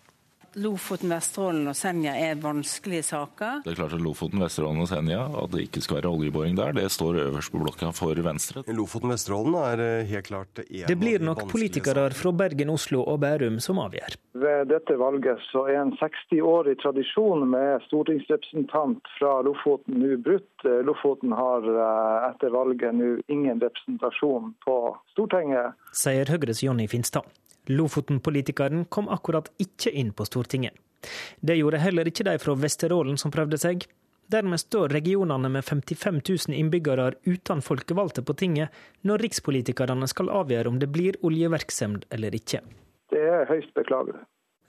S36: Lofoten, Vesterålen og Senja er vanskelige saker.
S37: Det er klart at Lofoten, Vesterålen og Senja, at det ikke skal være oljeboring der, det står øverst på blokka for Venstre.
S38: Lofoten, Vesterålen er eh, helt klart
S39: en Det blir nok politikere fra Bergen, Oslo og Bærum som avgjør.
S40: Ved dette valget så er en 60-årig tradisjon med stortingsrepresentant fra Lofoten nå brutt. Lofoten har eh, etter valget nå ingen representasjon på Stortinget.
S39: Sier Høyres Jonny Finstad. Lofoten-politikeren kom akkurat ikke inn på Stortinget. Det gjorde heller ikke de fra Vesterålen som prøvde seg. Dermed står regionene med 55 000 innbyggere uten folkevalgte på tinget, når rikspolitikerne skal avgjøre om det blir oljevirksomhet eller ikke.
S40: Det er høyst beklagelig.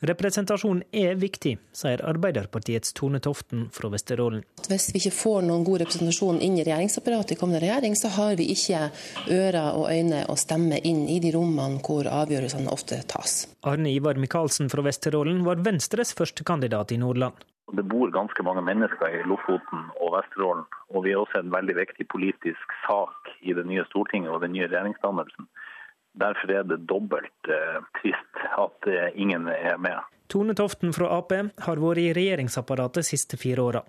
S39: Representasjon er viktig, sier Arbeiderpartiets Tone Toften fra Vesterålen.
S41: Hvis vi ikke får noen god representasjon inn i regjeringsapparatet i kommende regjering, så har vi ikke ører og øyne å stemme inn i de rommene hvor avgjørelsene ofte tas.
S39: Arne Ivar Michaelsen fra Vesterålen var Venstres førstekandidat i Nordland.
S42: Det bor ganske mange mennesker i Lofoten og Vesterålen, og vi er også en veldig viktig politisk sak i det nye Stortinget og den nye regjeringsdannelsen. Derfor er det dobbelt eh, trist at eh, ingen er med.
S39: Tone Toften fra Ap har vært i regjeringsapparatet de siste fire åra.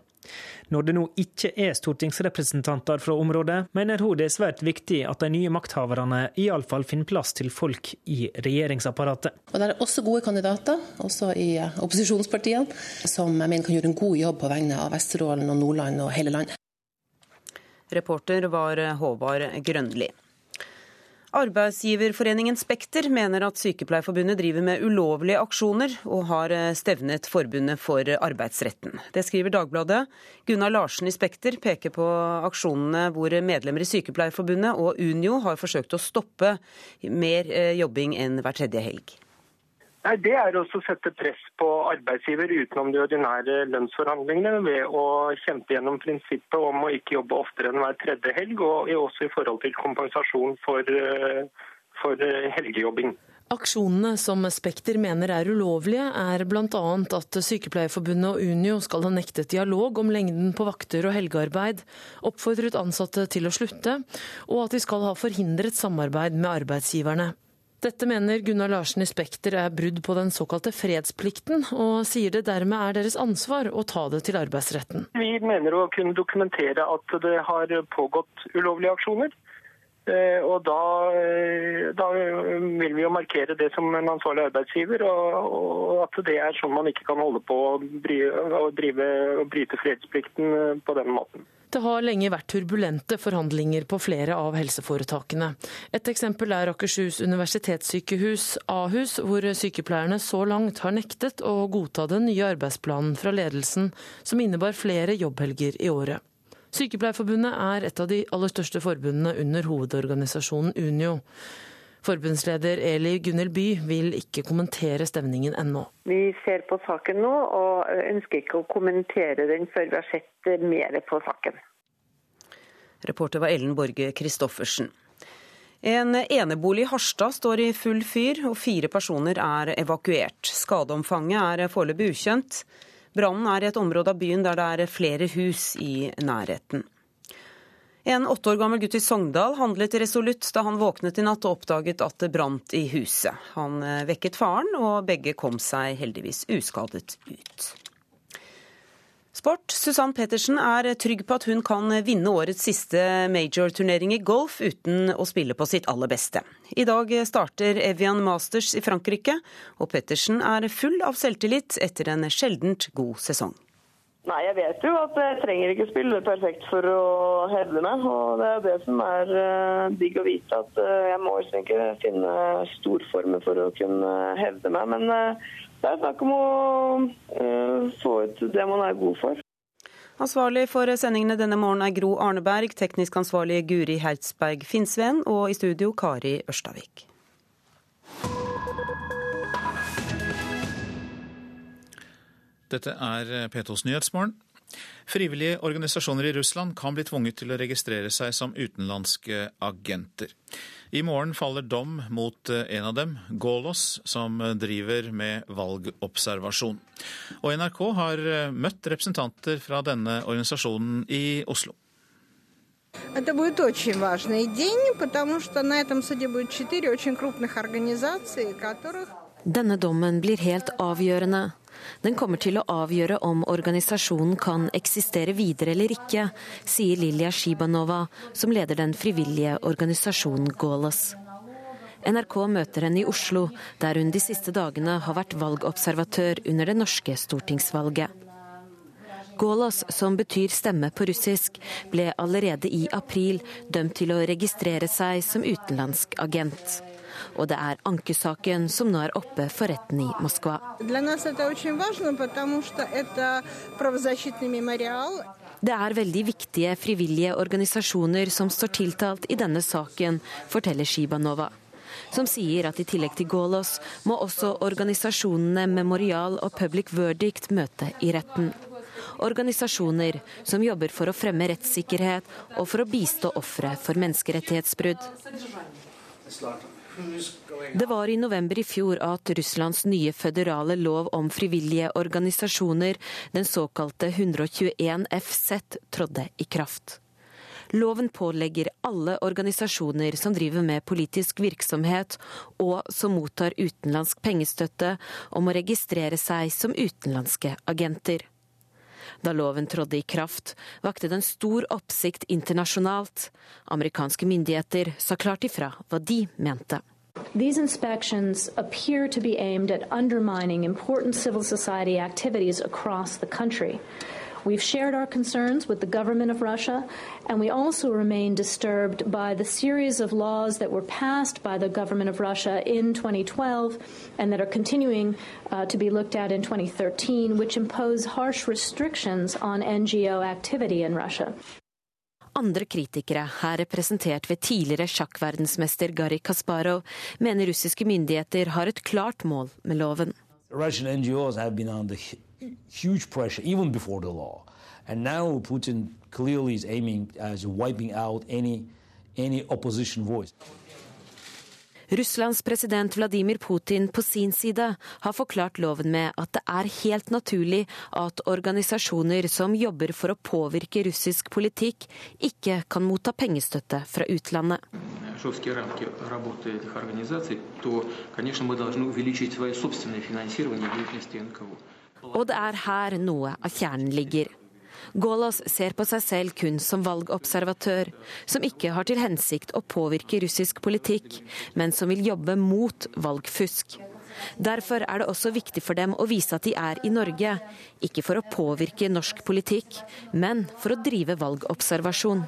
S39: Når det nå ikke er stortingsrepresentanter fra området, mener hun det er svært viktig at de nye makthaverne iallfall finner plass til folk i regjeringsapparatet.
S41: Og Det er også gode kandidater, også i eh, opposisjonspartiene, som jeg mener kan gjøre en god jobb på vegne av Vesterålen og Nordland og hele landet.
S33: Reporter var Håvard Grønli. Arbeidsgiverforeningen Spekter mener at Sykepleierforbundet driver med ulovlige aksjoner, og har eh, stevnet forbundet for arbeidsretten. Det skriver Dagbladet. Gunnar Larsen i Spekter peker på aksjonene hvor medlemmer i Sykepleierforbundet og Unio har forsøkt å stoppe mer eh, jobbing enn hver tredje helg.
S30: Nei, Det er også å sette press på arbeidsgiver utenom de ordinære lønnsforhandlingene ved å kjempe gjennom prinsippet om å ikke jobbe oftere enn hver tredje helg, og også i forhold til kompensasjon for, eh, for eh, helgejobbing.
S43: Aksjonene som Spekter mener er ulovlige, er bl.a. at Sykepleierforbundet og Unio skal ha nektet dialog om lengden på vakter og helgearbeid, oppfordret ansatte til å slutte, og at de skal ha forhindret samarbeid med arbeidsgiverne. Dette mener Gunnar Larsen i Spekter er brudd på den såkalte fredsplikten, og sier det dermed er deres ansvar å ta det til arbeidsretten.
S30: Vi mener å kunne dokumentere at det har pågått ulovlige aksjoner. Eh, og da, eh, da, vil vi jo markere det som en ansvarlig arbeidsgiver, og, at det er sånn man ikke kan holde på å, drive, å bryte fredsplikten på den måten.
S43: Det har lenge vært turbulente forhandlinger på flere av helseforetakene. Et eksempel er Akershus universitetssykehus, Ahus, hvor sykepleierne så langt har nektet å godta den nye arbeidsplanen fra ledelsen, som innebar flere jobbhelger i året. Sykepleierforbundet er et av de aller største forbundene under hovedorganisasjonen Unio. Forbundsleder Eli Gunhild By vil ikke kommentere stevningen ennå.
S44: Vi ser på saken nå, og ønsker ikke å kommentere den før vi har sett mer på saken.
S33: Reporter var Ellen Borge Christoffersen. En enebolig i Harstad står i full fyr, og fire personer er evakuert. Skadeomfanget er foreløpig ukjent. Brannen er i et område av byen der det er flere hus i nærheten. En åtte år gammel gutt i Sogndal handlet resolutt da han våknet i natt og oppdaget at det brant i huset. Han eh, vekket faren, og begge kom seg heldigvis uskadet ut. Sport. Susann Pettersen er trygg på at hun kan vinne årets siste major-turnering i golf uten å spille på sitt aller beste. I dag starter Evian Masters i Frankrike, og Pettersen er full av selvtillit etter en sjeldent god sesong.
S45: Nei, jeg vet jo at jeg trenger ikke spille perfekt for å hevde meg. Og det er det som er uh, digg å vite, at uh, jeg må liksom ikke finne storformer for å kunne hevde meg. Men uh, det er snakk om å få ut det man er god for.
S33: Ansvarlig for sendingene denne morgenen er Gro Arneberg, teknisk ansvarlig Guri Hertzberg Finnsveen og i studio Kari Ørstavik.
S1: Dette er eh, P2s Nyhetsmorgen. Frivillige organisasjoner i Russland kan bli tvunget til å registrere seg som utenlandske agenter. I morgen faller dom mot eh, en av dem, Golos, som eh, driver med valgobservasjon. Og NRK har møtt representanter fra denne organisasjonen i Oslo.
S46: Denne dommen blir helt avgjørende. Den kommer til å avgjøre om organisasjonen kan eksistere videre eller ikke, sier Lilja Shibanova, som leder den frivillige organisasjonen Golas. NRK møter henne i Oslo, der hun de siste dagene har vært valgobservatør under det norske stortingsvalget. Golos, som betyr stemme på russisk, ble allerede i april dømt til å registrere seg som utenlandsk agent og det er ankesaken som nå er oppe for retten i Moskva. Det er veldig viktige frivillige organisasjoner som står tiltalt i denne saken, forteller Shibanova. Som sier at i tillegg til Golos må også organisasjonene Memorial og Public Verdict møte i retten. Organisasjoner som jobber for å fremme rettssikkerhet og for å bistå ofre for menneskerettighetsbrudd. Det var i november i fjor at Russlands nye føderale lov om frivillige organisasjoner, den såkalte 121 FZ, trådte i kraft. Loven pålegger alle organisasjoner som driver med politisk virksomhet og som mottar utenlandsk pengestøtte, om å registrere seg som utenlandske agenter. Da loven trådte i kraft, vakte den stor oppsikt internasjonalt. Amerikanske myndigheter sa klart ifra hva de mente.
S35: These inspections appear to be aimed at undermining important civil society activities across the country. We've shared our concerns with the government of Russia, and we also remain disturbed by the series of laws that were passed by the government of Russia in 2012 and that are continuing uh, to be looked at in 2013, which impose harsh restrictions on NGO activity in Russia.
S46: Andre kritikere, her representert ved tidligere sjakkverdensmester Garry Kasparov, mener russiske myndigheter har et klart mål med loven.
S47: Russian NGOs have been under huge pressure even before the law. And now Putin clearly is aiming at wiping out any, any opposition voice.
S46: Russlands president Vladimir Putin på sin side har forklart loven med at det er helt naturlig at organisasjoner som jobber for å påvirke russisk politikk, ikke kan motta pengestøtte fra utlandet. Og det er her noe av kjernen ligger. Golos ser på seg selv kun som valgobservatør, som ikke har til hensikt å påvirke russisk politikk, men som vil jobbe mot valgfusk. Derfor er det også viktig for dem å vise at de er i Norge, ikke for å påvirke norsk politikk, men for å drive valgobservasjon.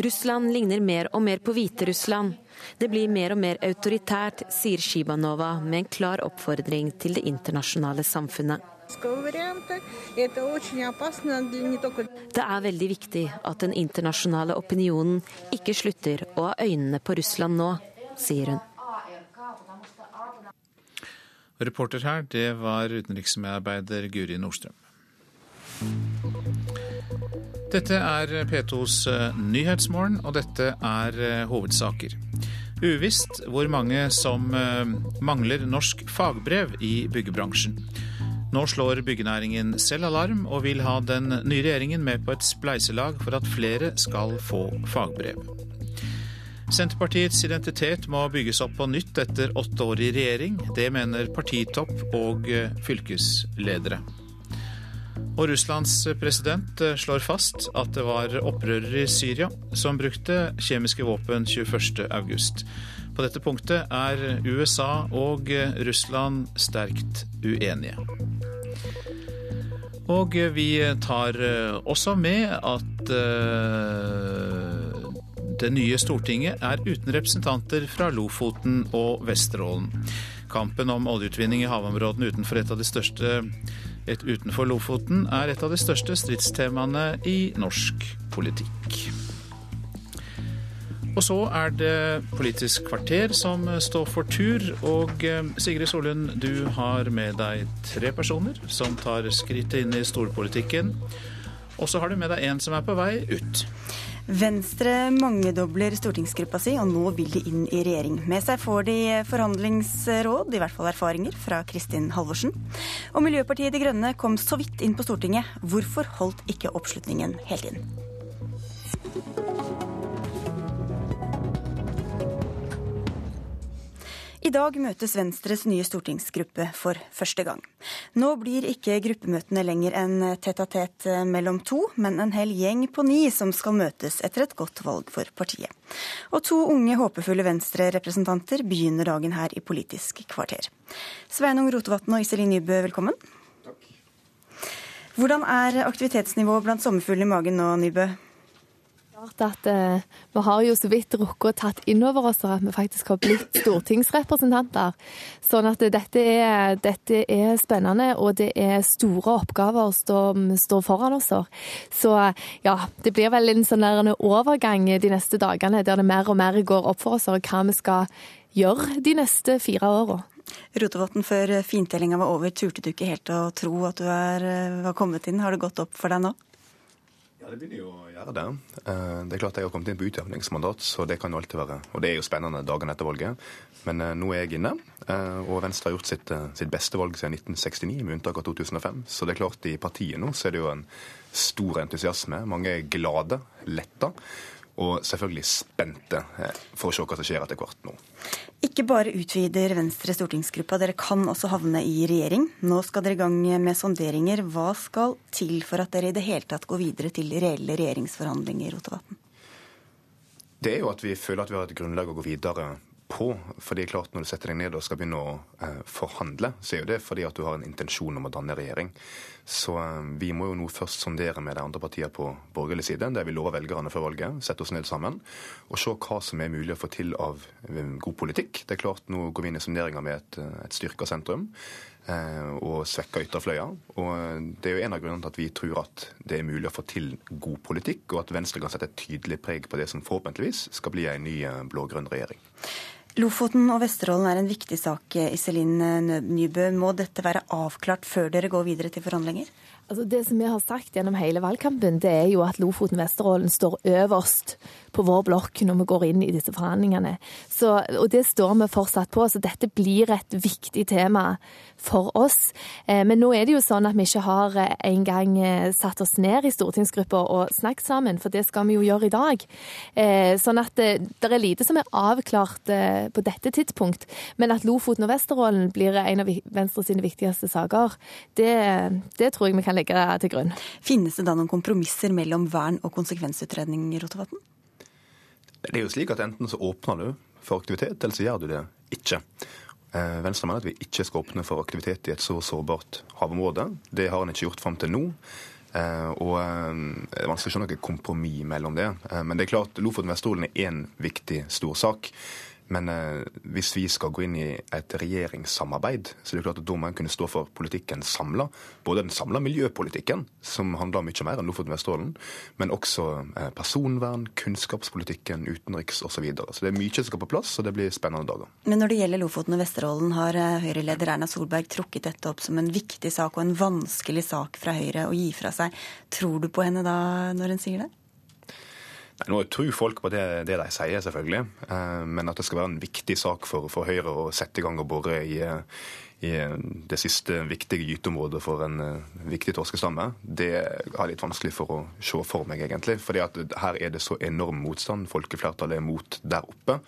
S46: Russland ligner mer og mer på Hviterussland. Det blir mer og mer autoritært, sier Shibanova med en klar oppfordring til det internasjonale samfunnet. Det er veldig viktig at den internasjonale opinionen ikke slutter å ha øynene på Russland nå, sier hun.
S1: Reporter her, det var utenriksmedarbeider Guri Nordstrøm. Dette er P2s eh, Nyhetsmorgen, og dette er eh, hovedsaker. Uvisst hvor mange som eh, mangler norsk fagbrev i byggebransjen. Nå slår byggenæringen selv alarm, og vil ha den nye regjeringen med på et spleiselag for at flere skal få fagbrev. Senterpartiets identitet må bygges opp på nytt etter åtte år i regjering. Det mener partitopp og fylkesledere. Og Russlands president slår fast at det var opprørere i Syria som brukte kjemiske våpen 21.8. På dette punktet er USA og Russland sterkt uenige. Og vi tar også med at det nye Stortinget er uten representanter fra Lofoten og Vesterålen. Kampen om oljeutvinning i havområdene utenfor et av de største et utenfor Lofoten er et av de største stridstemaene i norsk politikk. Og så er det Politisk kvarter som står for tur. Og eh, Sigrid Solund, du har med deg tre personer som tar skrittet inn i storpolitikken. Og så har du med deg en som er på vei ut.
S48: Venstre mangedobler stortingsgruppa si, og nå vil de inn i regjering. Med seg får de forhandlingsråd, i hvert fall erfaringer, fra Kristin Halvorsen. Og Miljøpartiet De Grønne kom så vidt inn på Stortinget. Hvorfor holdt ikke oppslutningen helt inn? I dag møtes Venstres nye stortingsgruppe for første gang. Nå blir ikke gruppemøtene lenger en tett-a-tett mellom to, men en hel gjeng på ni som skal møtes etter et godt valg for partiet. Og to unge, håpefulle Venstre-representanter begynner dagen her i Politisk kvarter. Sveinung Rotevatn og Iselin Nybø, velkommen. Takk. Hvordan er aktivitetsnivået blant sommerfuglene i magen nå, Nybø?
S49: At eh, Vi har jo så vidt rukket å tatt inn over oss at vi faktisk har blitt stortingsrepresentanter. Sånn at dette er, dette er spennende, og det er store oppgaver som står foran oss. Så ja, det blir vel en sånn der overgang de neste dagene der det mer og mer går opp for oss hva vi skal gjøre de neste fire åra.
S48: Rotevatn, før fintellinga var over, turte du ikke helt å tro at du er, var kommet inn. Har det gått opp for deg nå?
S50: Det begynner jo å gjøre det. Eh, det er klart Jeg har kommet inn på utjevningsmandat, så det kan jo alltid være Og det er jo spennende dagene etter valget. Men eh, nå er jeg inne, eh, og Venstre har gjort sitt, sitt beste valg siden 1969, med unntak av 2005. Så det er klart i partiet nå så er det jo en stor entusiasme. Mange er glade, letta og selvfølgelig spente for å se hva som skjer etter hvert nå.
S48: Ikke bare utvider Venstre stortingsgruppa, dere kan også havne i regjering. Nå skal dere i gang med sonderinger. Hva skal til for at dere i det hele tatt går videre til reelle regjeringsforhandlinger, Rotevatn?
S50: Det er jo at vi føler at vi har et grunnlag å gå videre på. fordi klart Når du setter deg ned og skal begynne å eh, forhandle, så er jo det fordi at du har en intensjon om å danne regjering. Så eh, vi må jo nå først sondere med de andre partiene på borgerlig side, der vi lover velgerne før valget. Sette oss ned sammen og se hva som er mulig å få til av eh, god politikk. Det er klart Nå går vi inn i sonderinger med et, et styrka sentrum og svekka ytterfløya. Og det er jo en av grunnene til at vi tror at det er mulig å få til god politikk, og at Venstre kan sette et tydelig preg på det som forhåpentligvis skal bli en ny blå-grønn regjering.
S48: Lofoten og Vesterålen er en viktig sak. Iselin Nybø, må dette være avklart før dere går videre til forhandlinger?
S49: Altså det som vi har sagt gjennom hele valgkampen, det er jo at Lofoten og Vesterålen står øverst på vår blokk når vi går inn i disse forhandlingene. Så, og det står vi fortsatt på. Så dette blir et viktig tema for oss. Eh, men nå er det jo sånn at vi ikke har eh, engang eh, satt oss ned i stortingsgruppa og snakket sammen, for det skal vi jo gjøre i dag. Sånn at det, det er lite som er avklart på dette tidspunkt. Men at Lofoten og Vesterålen blir en av Venstre sine viktigste saker, det, det tror jeg vi kan legge til grunn.
S48: Finnes det da noen kompromisser mellom vern og konsekvensutredning, Rotevatn?
S50: Det er jo slik at enten så åpner du for aktivitet, eller så gjør du det ikke. Eh, Venstre mener at vi ikke skal åpne for aktivitet i et så sårbart havområde. Det har en ikke gjort fram til nå. Eh, og eh, Det er vanskelig å se noe kompromiss mellom det. Men det er klart Lofoten Vesterålen er én viktig stor sak. Men eh, hvis vi skal gå inn i et regjeringssamarbeid, så er det klart at da må en kunne stå for politikken samla. Både den samla miljøpolitikken, som handler mye mer enn Lofoten Vesterålen, men også eh, personvern, kunnskapspolitikken, utenriks osv. Så, videre. så det er mye som skal på plass, og det blir spennende dager.
S48: Men når det gjelder Lofoten og Vesterålen, har eh, Høyre-leder Erna Solberg trukket dette opp som en viktig sak og en vanskelig sak fra Høyre å gi fra seg. Tror du på henne da når hun sier det?
S50: Nå tror folk på det, det, de sier, selvfølgelig. Eh, men at det skal være en viktig sak for, for Høyre å sette i gang og bore i, i det siste viktige gyteområdet for en viktig torskestamme, det er litt vanskelig for å se for meg, egentlig. fordi at her er det så enorm motstand. Folkeflertallet er mot der oppe.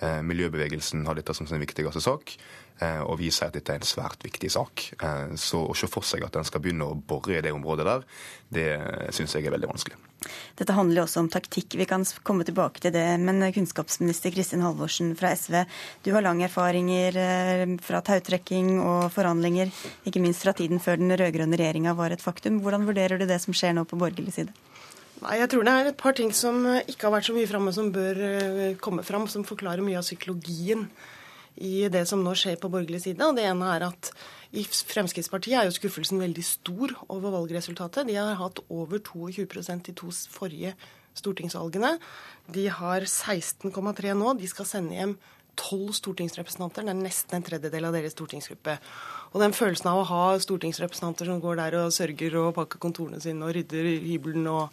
S50: Miljøbevegelsen har dette som sin viktigste sak. Eh, og vi sier at dette er en svært viktig sak. Eh, så å se for seg at en skal begynne å bore i det området der, det syns jeg er veldig vanskelig.
S48: Dette handler jo også om taktikk, vi kan komme tilbake til det. Men kunnskapsminister Kristin Halvorsen fra SV, du har lang erfaringer eh, fra tautrekking og forhandlinger, ikke minst fra tiden før den rød-grønne regjeringa var et faktum. Hvordan vurderer du det som skjer nå på borgerlig side?
S51: Nei, Jeg tror det er et par ting som ikke har vært så mye framme, som bør komme fram, som forklarer mye av psykologien i det som nå skjer på borgerlig side. Og det ene er at i Fremskrittspartiet er jo skuffelsen veldig stor over valgresultatet. De har hatt over 22% de to forrige stortingsvalgene. De har 16,3 nå. De skal sende hjem tolv stortingsrepresentanter. Det er nesten en tredjedel av deres stortingsgruppe. Og den følelsen av å ha stortingsrepresentanter som går der og sørger og pakker kontorene sine og rydder hybelen og,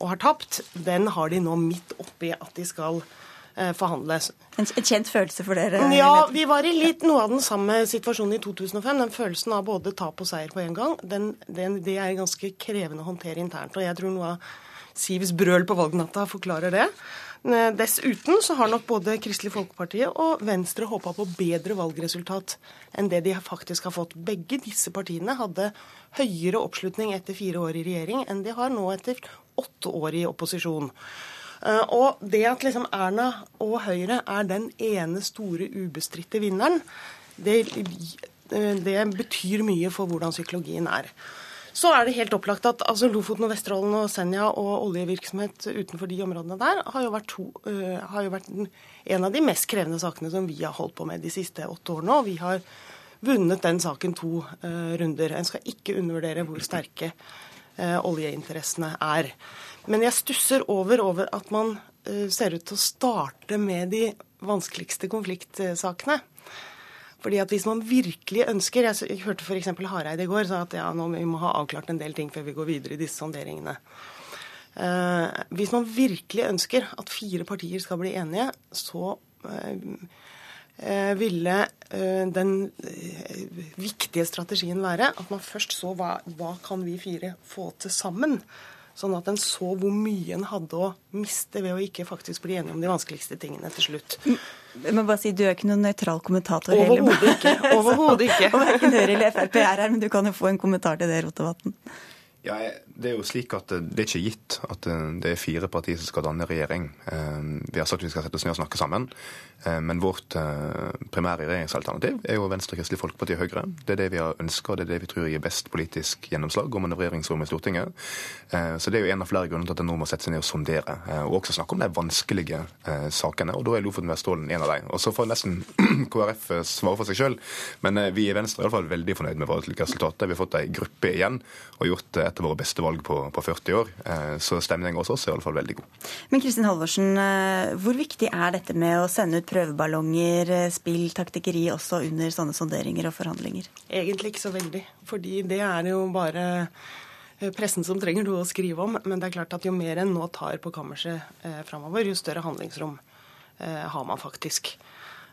S51: og har tapt, den har de nå midt oppi at de skal Eh, forhandles.
S48: En kjent følelse for dere?
S51: Ja, vi var i litt noe av den samme situasjonen i 2005. Den følelsen av både tap og seier på en gang, den, den, det er ganske krevende å håndtere internt. Og jeg tror noe av Sivs brøl på valgnatta forklarer det. Eh, dessuten så har nok både Kristelig Folkeparti og Venstre håpa på bedre valgresultat enn det de faktisk har fått. Begge disse partiene hadde høyere oppslutning etter fire år i regjering enn de har nå etter åtte år i opposisjon. Eh, og det at liksom Erna og Høyre er den ene store ubestridte vinneren, det, eh, det, betyr mye for hvordan psykologien er. Så er det helt opplagt at altså, Lofoten og Vesterålen og Senja og oljevirksomhet utenfor de områdene der har jo vært, to, uh, har jo vært en av de mest krevende sakene som vi har holdt på med de siste åtte årene. Og vi har vunnet den saken to uh, runder. En skal ikke undervurdere hvor sterke uh, oljeinteressene er. Men jeg stusser over, over at man ser ut til å starte med de vanskeligste konfliktsakene. Fordi at hvis man virkelig ønsker Jeg, jeg hørte f.eks. Hareide i går sa at ja, nå vi må ha avklart en del ting før vi går videre i disse sonderingene. Uh, hvis man virkelig ønsker at fire partier skal bli enige, så uh, ville den viktige strategien være at man først så hva, hva kan vi fire få til sammen Sånn at en så hvor mye en hadde å miste ved å ikke faktisk bli enige om de vanskeligste tingene til slutt.
S48: Men bare si, Du er ikke noen nøytral kommentator
S51: heller. Overhodet ikke. Overhodet ikke.
S48: og verken Høyre eller Frp er her, men du kan jo få en kommentar til det, Rotevatn.
S50: Ja, det er jo slik at det er ikke gitt at det er fire partier som skal danne regjering. Eh, vi har sagt at vi skal sette oss ned og snakke sammen. Eh, men vårt eh, primære regjeringsalternativ er jo Venstre, Kristelig Folkeparti og Høyre. Det er det vi har ønska, det er det vi tror gir best politisk gjennomslag og manøvreringsrom i Stortinget. Så det er jo en av flere grunner til at en nå må sette seg ned og sondere, og også snakke om de vanskelige sakene. Og da er Lofoten Vesterålen en av dem. Og så får nesten KrF svare for seg sjøl, men vi i Venstre er iallfall veldig fornøyd med valgresultatet. Vi har fått ei gruppe igjen og gjort et av våre beste valg på, på 40 år. Eh, så stemningen hos oss er iallfall veldig god.
S48: Men Kristin Halvorsen, eh, hvor viktig er dette med å sende ut prøveballonger, eh, spill, taktikkeri også under sånne sonderinger og forhandlinger?
S51: Egentlig ikke så veldig. Fordi det er jo bare pressen som trenger noe å skrive om. Men det er klart at jo mer en nå tar på kammerset eh, framover, jo større handlingsrom eh, har man faktisk.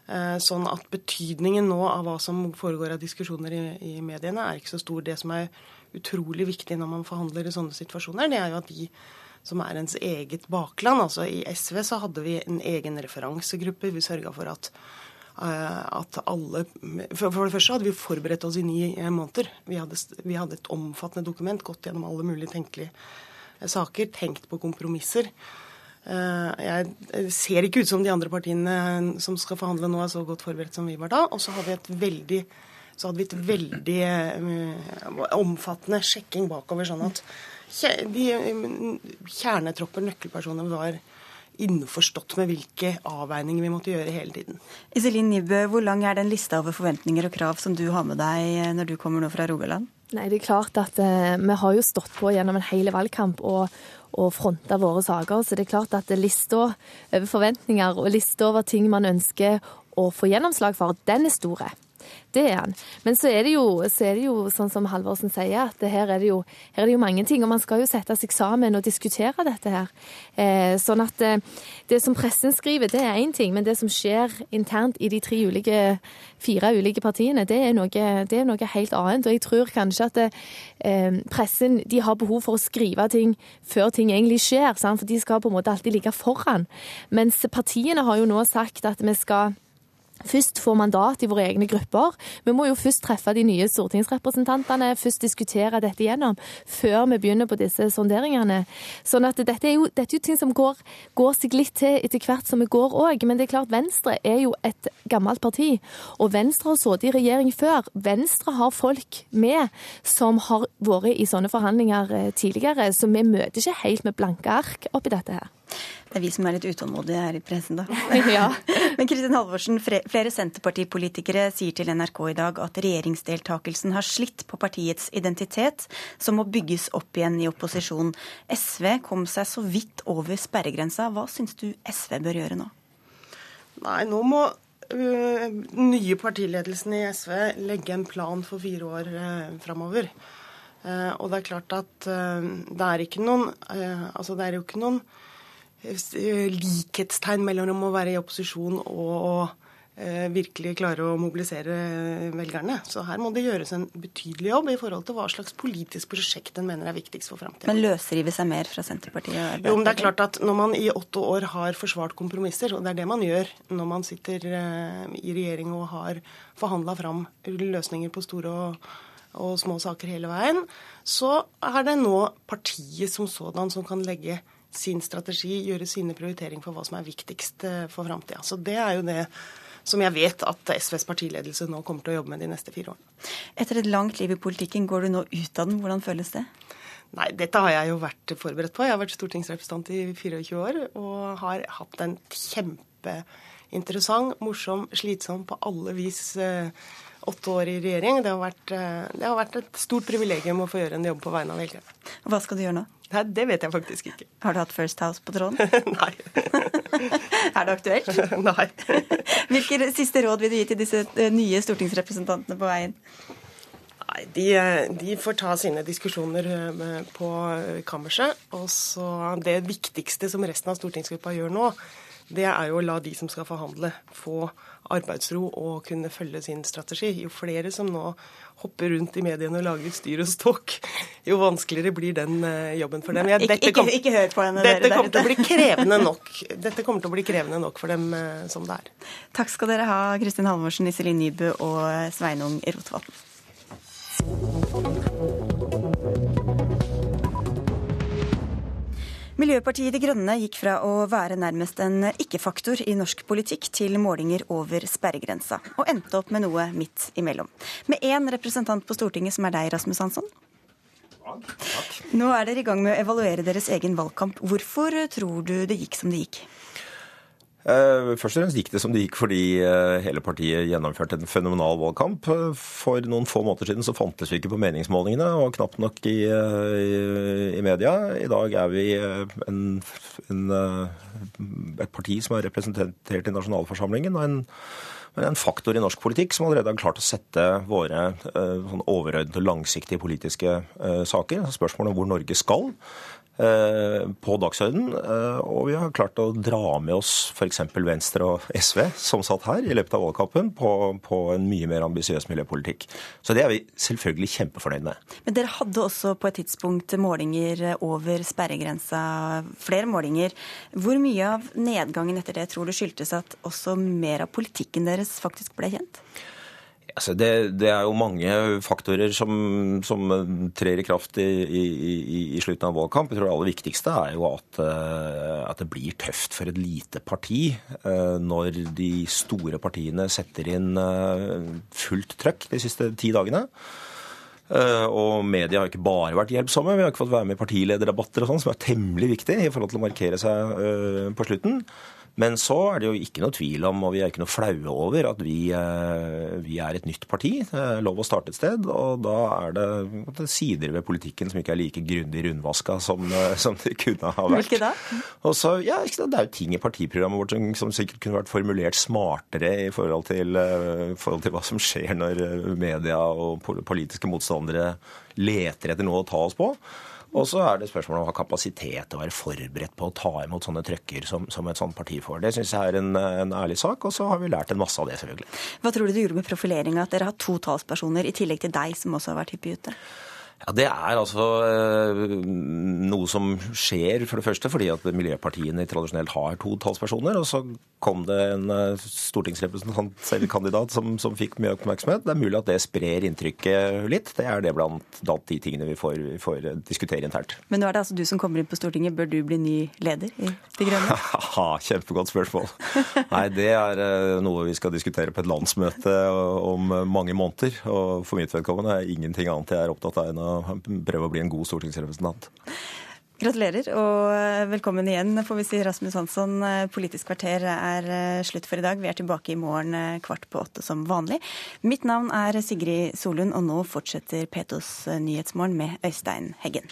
S51: Eh, sånn at betydningen nå av hva som foregår av diskusjoner i, i mediene, er ikke så stor. Det som er utrolig viktig når man forhandler i sånne situasjoner, det er jo at de som er ens eget bakland. Altså I SV så hadde vi en egen referansegruppe. Vi sørga for at, uh, at alle for, det første hadde vi forberedt oss i ni eh, måneder. Vi hadde, vi hadde, et omfattende dokument, gått gjennom alle mulige tenkelige saker, tenkt på kompromisser. Jeg ser ikke ut som de andre partiene som skal forhandle nå, er så godt forberedt som vi var da. Og så hadde vi et veldig så hadde vi et veldig omfattende sjekking bakover, sånn at de kjernetropper, nøkkelpersoner, var innforstått med hvilke avveininger vi måtte gjøre hele tiden.
S48: Iselin Nibø, hvor lang er den lista over forventninger og krav som du har med deg eh, når du kommer nå fra Rogaland?
S49: Nei, det er klart at eh, Vi har jo stått på gjennom en hel valgkamp og, og fronta våre saker. Så det er klart at lista over forventninger og lista over ting man ønsker å få gjennomslag for, den er store. Det er han. Men så er jo, er det jo sånn som Halvorsen sier, at her er, jo, her, er det jo, mange ting. Og man skal jo sette seg sammen og diskutere dette her. Eh, sånn at eh, det som pressen skriver, det er én ting. Men det som skjer internt i de tre ulike, fire ulike partiene, det er noe, det er noe helt annet. Og jeg tror kanskje at eh, pressen de har behov for å skrive ting før ting egentlig skjer. Sant? For de skal på en måte alltid ligge foran. Mens partiene har jo nå sagt at vi skal først få mandat i våre egne grupper. Vi må jo først treffe de nye stortingsrepresentantene, først diskutere dette gjennom, før vi begynner på disse sonderingene. Sånn at dette er jo, dette er jo ting som går, går, seg litt til etter hvert som vi går òg. Men det er klart Venstre er jo et gammelt parti, og Venstre har sittet i regjering før. Venstre har folk med som har vært i sånne forhandlinger eh, tidligere, så vi møter ikke helt med blanke ark oppi dette her.
S48: Det er vi som er litt utålmodige her i pressen, da.
S49: ja.
S48: Men Kristin Halvorsen, flere Senterpartipolitikere sier til NRK i dag at regjeringsdeltakelsen har slitt på partiets identitet, som må bygges opp igjen i opposisjon. SV kom seg så vidt over sperregrensa. Hva syns du SV bør gjøre nå?
S51: Nei, nå må uh, nye partiledelsen i SV legge en plan for fire år uh, framover. Uh, og det er klart at uh, det er ikke noen uh, Altså det er jo ikke noen likhetstegn mellom å være i opposisjon og å virkelig klare å mobilisere velgerne. Så her må det gjøres en betydelig jobb i forhold til hva slags politisk prosjekt en mener er viktigst for framtida.
S48: Men løsrive seg mer fra Senterpartiet?
S51: Jo, men det er klart at Når man i åtte år har forsvart kompromisser, og det er det man gjør når man sitter i regjering og har forhandla fram løsninger på store og og små saker hele veien, så er det nå partiet som sådan som kan legge sin strategi, gjøre sine prioriteringer for hva som er viktigst eh, for framtida. Så det er jo det som jeg vet at SVs partiledelse nå kommer til å jobbe med de neste fire årene.
S48: Etter et langt liv i politikken, går du nå ut av den. Hvordan føles det?
S51: Nei, dette har jeg jo vært forberedt på. Jeg har vært stortingsrepresentant i 24 år og har hatt en kjempeinteressant, morsom, slitsom på alle vis eh, åtte år i regjering. Det har, vært, eh, det har vært et stort privilegium å få gjøre en jobb på vegne av velgerne.
S48: Hva skal du gjøre nå?
S51: Nei, Det vet jeg faktisk ikke.
S48: Har du hatt First House på tråden?
S51: Nei.
S48: er det aktuelt?
S51: Nei.
S48: Hvilke siste råd vil du gi til disse eh, nye stortingsrepresentantene på veien?
S51: Nei, de, de, får ta sine diskusjoner eh, på kammerset. Og så Det viktigste som resten av stortingsgruppa gjør nå, det er jo å la de som skal forhandle, få arbeidsro og kunne følge sin strategi. Jo flere som nå hopper rundt i mediene og lager styr og ståk, jo vanskeligere blir den eh, jobben for dem.
S48: Ja, ikke, kom, ikke, hør på henne,
S51: dette kommer til å bli krevende nok. Dette kommer til å bli krevende nok for dem eh, som det er.
S48: Takk skal dere ha, Kristin Halvorsen, Iselin Nybø og Sveinung Rotevatn. Miljøpartiet De Grønne gikk fra å være nærmest en ikke-faktor i norsk politikk til målinger over sperregrensa, og endte opp med noe midt imellom. Med én representant på Stortinget, som er deg, Rasmus Hansson. Nå er dere i gang med å evaluere deres egen valgkamp. Hvorfor tror du det gikk som det gikk?
S52: Eh, først og fremst gikk det som det gikk fordi eh, hele partiet gjennomførte en fenomenal valgkamp. Eh, for noen få måneder siden så fantes vi ikke på meningsmålingene, og knapt nok i, i, i media. I dag er vi en, en, et parti som er representert i nasjonalforsamlingen. og en, en faktor i norsk politikk som allerede har klart å sette våre sånn overordnede langsiktige politiske saker. Spørsmålet om hvor Norge skal. Eh, på dagsordenen. Eh, og vi har klart å dra med oss f.eks. Venstre og SV, som satt her i løpet av valgkampen, på, på en mye mer ambisiøs miljøpolitikk. Så det er vi selvfølgelig kjempefornøyd med.
S48: Men dere hadde også på et tidspunkt målinger over sperregrensa, flere målinger. Hvor mye av nedgangen etter det tror du skyldtes at også mer av politikken deres faktisk ble kjent?
S52: Altså det, det, er jo mange faktorer som, som trer i kraft i, i, i, slutten av valgkamp. Jeg tror det aller viktigste er jo at, eh, at, det blir tøft for et lite parti eh, når de store partiene setter inn eh, fullt trøkk de siste ti dagene. Og media har ikke bare vært hjelpsomme. Vi har ikke fått være med i partilederdebatter og sånn, som er temmelig viktig i forhold til å markere seg på slutten. Men så er det jo ikke noe tvil om, og vi er ikke noe flaue over, at vi, eh, vi er et nytt parti. Det er lov å starte et sted. Og da er det sider ved politikken som ikke er like grundig rundvaska som, eh, som det kunne ha vært.
S48: Hvilke da?
S52: Og så, ja, Det er jo ting i partiprogrammet vårt som, som sikkert kunne vært formulert smartere i forhold til, forhold til hva som skjer når media og politiske motstandere leter etter noe å ta oss på. Og så er det spørsmålet om å ha kapasitet å være forberedt på å ta imot sånne trøkker som, som et sånt parti får. Det syns jeg er en, en, ærlig sak, og så har vi lært en masse av det, selvfølgelig.
S48: Hva tror du du gjorde med profileringa, at dere har to talspersoner i tillegg til deg, som også har vært hyppig ute?
S52: Ja, Det er altså eh, noe som skjer, for det første fordi at miljøpartiene tradisjonelt har to talspersoner. Og så kom det en eh, stortingsrepresentant, eller kandidat, som, som, fikk mye oppmerksomhet. Det er mulig at det sprer inntrykket litt. Det er det blant, de tingene vi får, vi får, diskutere internt.
S48: Men nå er det altså du som kommer inn på Stortinget. Bør du bli ny leder i De Grønne?
S52: Kjempegodt spørsmål. Nei, det er eh, noe vi skal diskutere på et landsmøte om mange måneder. Og for mitt vedkommende er ingenting annet jeg er opptatt av enn å prøve å bli en god stortingsrepresentant.
S48: Gratulerer og velkommen igjen, får vi si, Rasmus Hansson. Politisk kvarter er eh, slutt for i dag. Vi er tilbake i morgen eh, kvart på åtte som vanlig. Mitt navn er Sigrid Solund, og nå fortsetter Petos Nyhetsmorgen med Øystein Heggen.